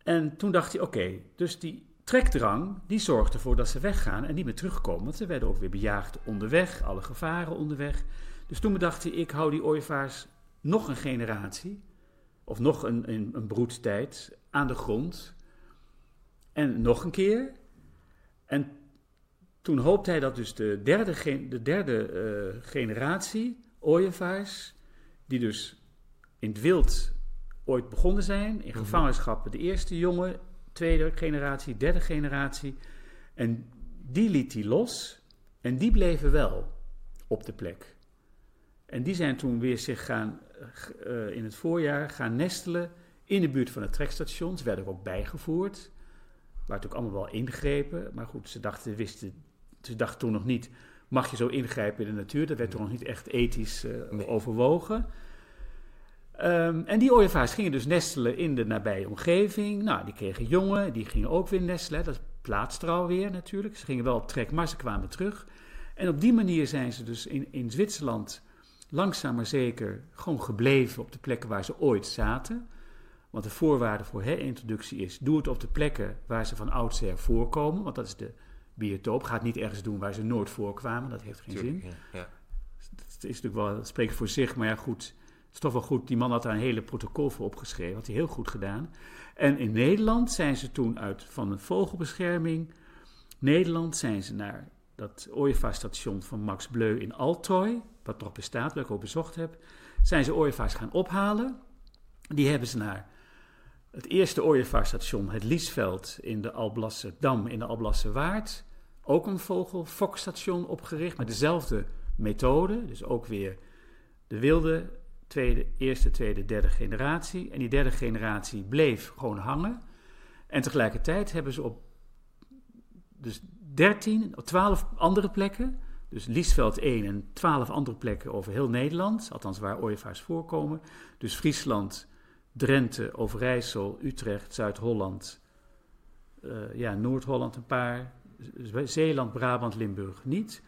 En toen dacht hij, oké, dus die trekdrang, die zorgde ervoor dat ze weggaan en niet meer terugkomen. Want ze werden ook weer bejaagd onderweg, alle gevaren onderweg. Dus toen bedacht hij, ik hou die ooievaars nog een generatie, of nog een, een, een broedtijd, aan de grond. En nog een keer. En toen hoopte hij dat dus de derde, de derde uh, generatie ooievaars die dus in het wild ooit begonnen zijn, in mhm. gevangenschappen. De eerste jongen, tweede generatie, derde generatie. En die liet hij los en die bleven wel op de plek. En die zijn toen weer zich gaan, uh, in het voorjaar gaan nestelen in de buurt van het trekstation. Ze werden ook bijgevoerd. Waar ook allemaal wel ingrepen. Maar goed, ze dachten, wisten, ze dachten toen nog niet mag je zo ingrijpen in de natuur. Dat werd toch nog niet echt ethisch uh, overwogen. Um, en die ooievaars gingen dus nestelen in de nabije omgeving. Nou, die kregen jongen, die gingen ook weer nestelen. Dat plaatst er alweer natuurlijk. Ze gingen wel op trek, maar ze kwamen terug. En op die manier zijn ze dus in, in Zwitserland langzaam maar zeker gewoon gebleven op de plekken waar ze ooit zaten. Want de voorwaarde voor herintroductie is: doe het op de plekken waar ze van oudsher voorkomen. Want dat is de biotoop. Gaat niet ergens doen waar ze nooit voorkwamen, dat heeft geen zin. Ja, ja. Dat is natuurlijk wel, dat spreekt voor zich, maar ja, goed. Het is toch wel goed. Die man had daar een hele protocol voor opgeschreven. Had hij heel goed gedaan. En in Nederland zijn ze toen uit van een vogelbescherming. Nederland zijn ze naar dat ooievaarstation van Max Bleu in Altooi, wat nog bestaat, wat ik ook bezocht heb, zijn ze ooievaars gaan ophalen. Die hebben ze naar het eerste ooievaarstation, het Liesveld in de Alblasse Dam in de Alblasse Waard. Ook een vogelfokstation opgericht met dezelfde methode. Dus ook weer de wilde tweede, eerste, tweede, derde generatie. En die derde generatie bleef gewoon hangen. En tegelijkertijd hebben ze op dus 13 of 12 andere plekken, dus Liesveld 1 en 12 andere plekken over heel Nederland, althans waar ooievaars voorkomen. Dus Friesland, Drenthe, Overijssel, Utrecht, Zuid-Holland, uh, ja, Noord-Holland een paar, Zeeland, Brabant, Limburg niet.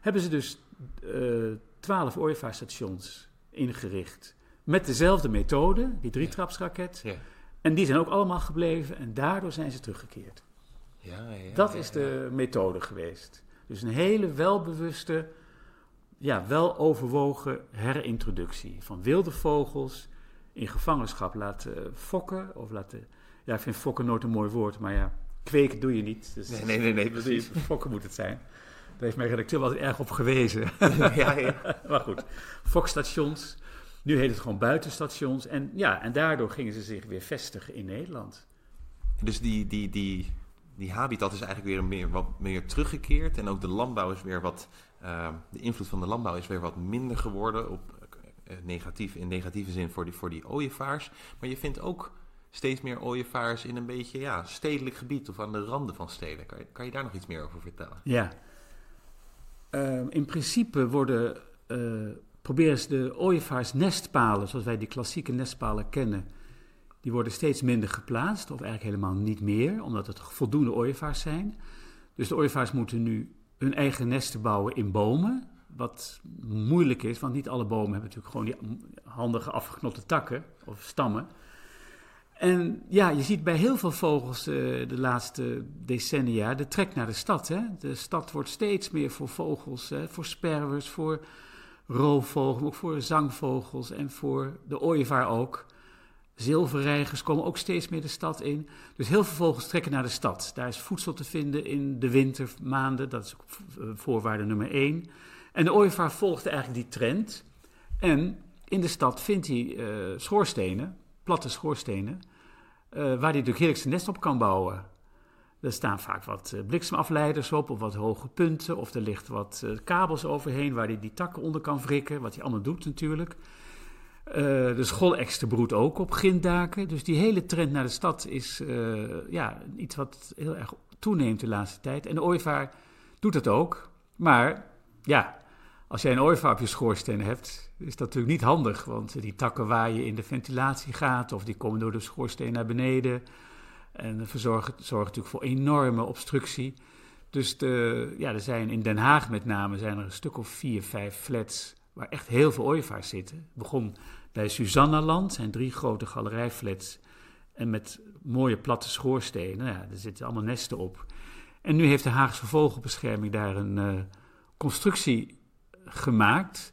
Hebben ze dus uh, twaalf ooievaarsstations ingericht met dezelfde methode, die drietrapsraket. Ja. En die zijn ook allemaal gebleven en daardoor zijn ze teruggekeerd. Ja, ja, dat is de methode geweest. Dus een hele welbewuste, ja, weloverwogen herintroductie van wilde vogels in gevangenschap laten fokken. Of laten, ja, ik vind fokken nooit een mooi woord, maar ja, kweken doe je niet. Dus nee, nee, nee, nee, precies. Fokken moet het zijn. Daar heeft mijn redacteur wel erg op gewezen. ja, ja. maar goed, fokstations. Nu heet het gewoon buitenstations. En, ja, en daardoor gingen ze zich weer vestigen in Nederland. Dus die, die, die, die habitat is eigenlijk weer meer, wat meer teruggekeerd. En ook de landbouw is weer wat. Uh, de invloed van de landbouw is weer wat minder geworden. Op, negatief, in negatieve zin voor die, voor die ooievaars. Maar je vindt ook steeds meer ooievaars in een beetje ja, stedelijk gebied of aan de randen van steden. Kan je, kan je daar nog iets meer over vertellen? Ja. Uh, in principe worden, proberen ze de ooievaars nestpalen, zoals wij die klassieke nestpalen kennen, die worden steeds minder geplaatst, of eigenlijk helemaal niet meer, omdat het voldoende ooievaars zijn. Dus de ooievaars moeten nu hun eigen nesten bouwen in bomen. Wat moeilijk is, want niet alle bomen hebben natuurlijk gewoon die handige afgeknotte takken of stammen. En ja, je ziet bij heel veel vogels uh, de laatste decennia de trek naar de stad. Hè? De stad wordt steeds meer voor vogels, hè? voor sperwers, voor roofvogels, ook voor zangvogels en voor de ooievaar ook. Zilverreigers komen ook steeds meer de stad in. Dus heel veel vogels trekken naar de stad. Daar is voedsel te vinden in de wintermaanden. Dat is eh, voorwaarde nummer één. En de ooievaar volgde eigenlijk die trend. En in de stad vindt hij uh, schoorstenen, platte schoorstenen, uh, waar hij natuurlijk heerlijk nest op kan bouwen. Er staan vaak wat bliksemafleiders op, of wat hoge punten, of er ligt wat kabels overheen waar hij die takken onder kan wrikken, wat hij allemaal doet natuurlijk. Uh, de schoolekster broedt ook op grinddaken. Dus die hele trend naar de stad is ja, iets wat heel erg toeneemt de laatste tijd. En de ooievaar doet dat ook. Maar ja, als jij een ooievaar op je schoorsteen hebt, is dat natuurlijk niet handig. Want die takken waar je in de ventilatie gaat, of die komen door de schoorsteen naar beneden. En zorgen, zorgen natuurlijk voor enorme obstructie. Dus de, ja, er zijn in Den Haag met name zijn er een stuk of vier, vijf flats waar echt heel veel ooievaars zitten. Het begon bij Susannaland zijn drie grote galerijflats en met mooie platte schoorstenen. Ja, er zitten allemaal nesten op. En nu heeft de Haagse Vogelbescherming daar een uh, constructie gemaakt.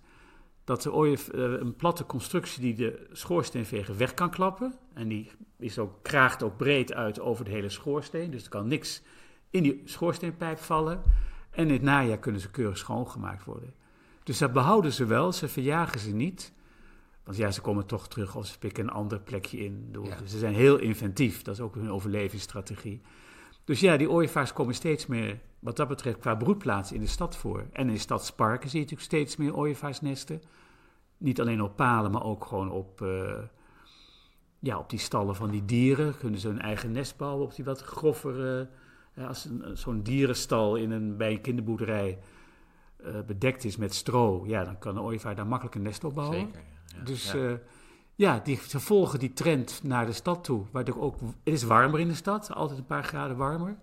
Dat de uh, een platte constructie die de schoorsteenveger weg kan klappen. En die is ook, kraagt ook breed uit over de hele schoorsteen. Dus er kan niks in die schoorsteenpijp vallen. En in het najaar kunnen ze keurig schoongemaakt worden. Dus dat behouden ze wel, ze verjagen ze niet. Want ja, ze komen toch terug of ze pikken een ander plekje in. Door. Dus ze zijn heel inventief, dat is ook hun overlevingsstrategie. Dus ja, die ooievaars komen steeds meer, wat dat betreft, qua broedplaats in de stad voor. En in stadsparken zie je natuurlijk steeds meer ooievaarsnesten. Niet alleen op palen, maar ook gewoon op, uh, ja, op die stallen van die dieren. Kunnen ze hun eigen nest bouwen op die wat groffere... Uh, als zo'n dierenstal in een, bij een kinderboerderij uh, bedekt is met stro... ja, dan kan een ooievaar daar makkelijk een nest op bouwen. Zeker, dus ja. Ja, die, ze volgen die trend naar de stad toe. Waardoor ook, het is warmer in de stad, altijd een paar graden warmer.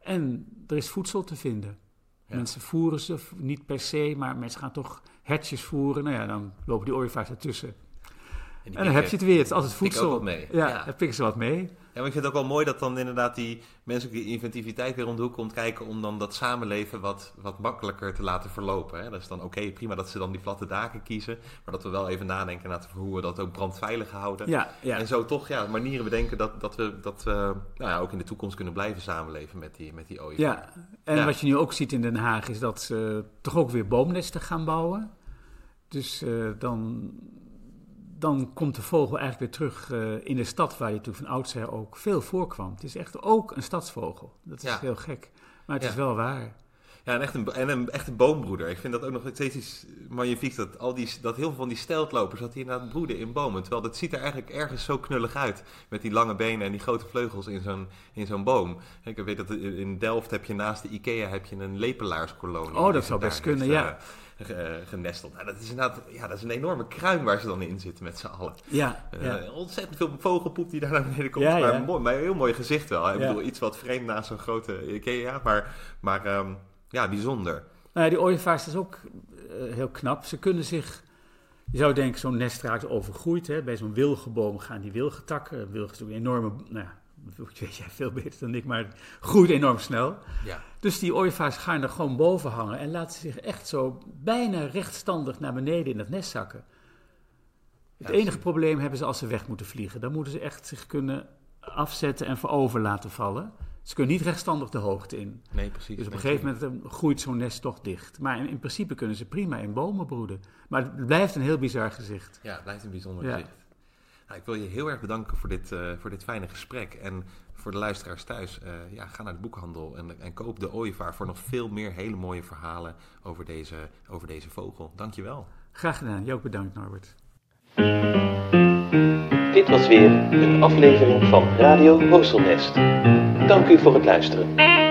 En er is voedsel te vinden. Ja. Mensen voeren ze, niet per se, maar mensen gaan toch hertjes voeren. Nou ja, dan lopen die ooievaars ertussen. En, en dan heb je het weer, het is altijd voedsel. Wat mee. Ja, ja, dan pikken ze wat mee. Ja, maar ik vind het ook wel mooi dat dan inderdaad die menselijke inventiviteit weer om de hoek komt kijken om dan dat samenleven wat, wat makkelijker te laten verlopen. Hè? Dat is dan oké, prima dat ze dan die platte daken kiezen, maar dat we wel even nadenken naar hoe we dat ook brandveilig houden. Ja, ja. En zo toch ja, manieren bedenken dat, dat we, dat we nou ja, ook in de toekomst kunnen blijven samenleven met die, met die ooievaar. Ja, en ja. wat je nu ook ziet in Den Haag is dat ze toch ook weer boomnesten gaan bouwen. Dus uh, dan dan komt de vogel eigenlijk weer terug uh, in de stad waar je toen van oudsher ook veel voorkwam. Het is echt ook een stadsvogel. Dat is ja. heel gek, maar het ja. is wel waar. Ja, en echt een, en een, echt een boombroeder. Ik vind dat ook nog steeds iets magnifieks. Dat, al die, dat heel veel van die steltlopers, dat die inderdaad broeden in bomen. Terwijl dat ziet er eigenlijk ergens zo knullig uit. Met die lange benen en die grote vleugels in zo'n, in zo'n boom. Ik weet dat in Delft heb je naast de Ikea heb je een lepelaarskolonie. Oh, dat zou best kunnen, ja. genesteld. Nou, dat is inderdaad ja, dat is een enorme kruin waar ze dan in zitten met z'n allen. Ja, uh, ja. Ontzettend veel vogelpoep die daar naar beneden komt. Ja, maar, ja. Mooi, maar een heel mooi gezicht wel. Ik bedoel, iets wat vreemd naast zo'n grote Ikea, maar, maar um, ja, bijzonder. Nou, die ooievaars is ook uh, heel knap. Ze kunnen zich... Je zou denken, zo'n nest raakt overgroeid. Hè? Bij zo'n wilgenboom gaan die wilgetakken. Wilgen is een enorme nou, weet jij veel beter dan ik, maar groeit enorm snel. Ja. Dus die ooievaars gaan er gewoon boven hangen en laten zich echt zo bijna rechtstandig naar beneden in het nest zakken. Het enige probleem hebben ze als ze weg moeten vliegen. Dan moeten ze echt zich kunnen afzetten en voorover laten vallen. Ze kunnen niet rechtstandig de hoogte in. Nee, precies. Dus op een gegeven moment eh, groeit zo'n nest toch dicht. Maar in, in, principe kunnen ze prima in bomen broeden. Maar het blijft een heel bizar gezicht. Ja, het blijft een bijzonder gezicht. Nou, ik wil je heel erg bedanken voor dit, uh, voor dit fijne gesprek. En voor de luisteraars thuis, uh, ja, ga naar de boekhandel en, en, koop de ooievaar voor nog veel meer hele mooie verhalen over deze, over deze vogel. Dankjewel. Graag gedaan. Jou bedankt, Norbert. Dit was weer een aflevering van Radio Horselnest. Dank u voor het luisteren.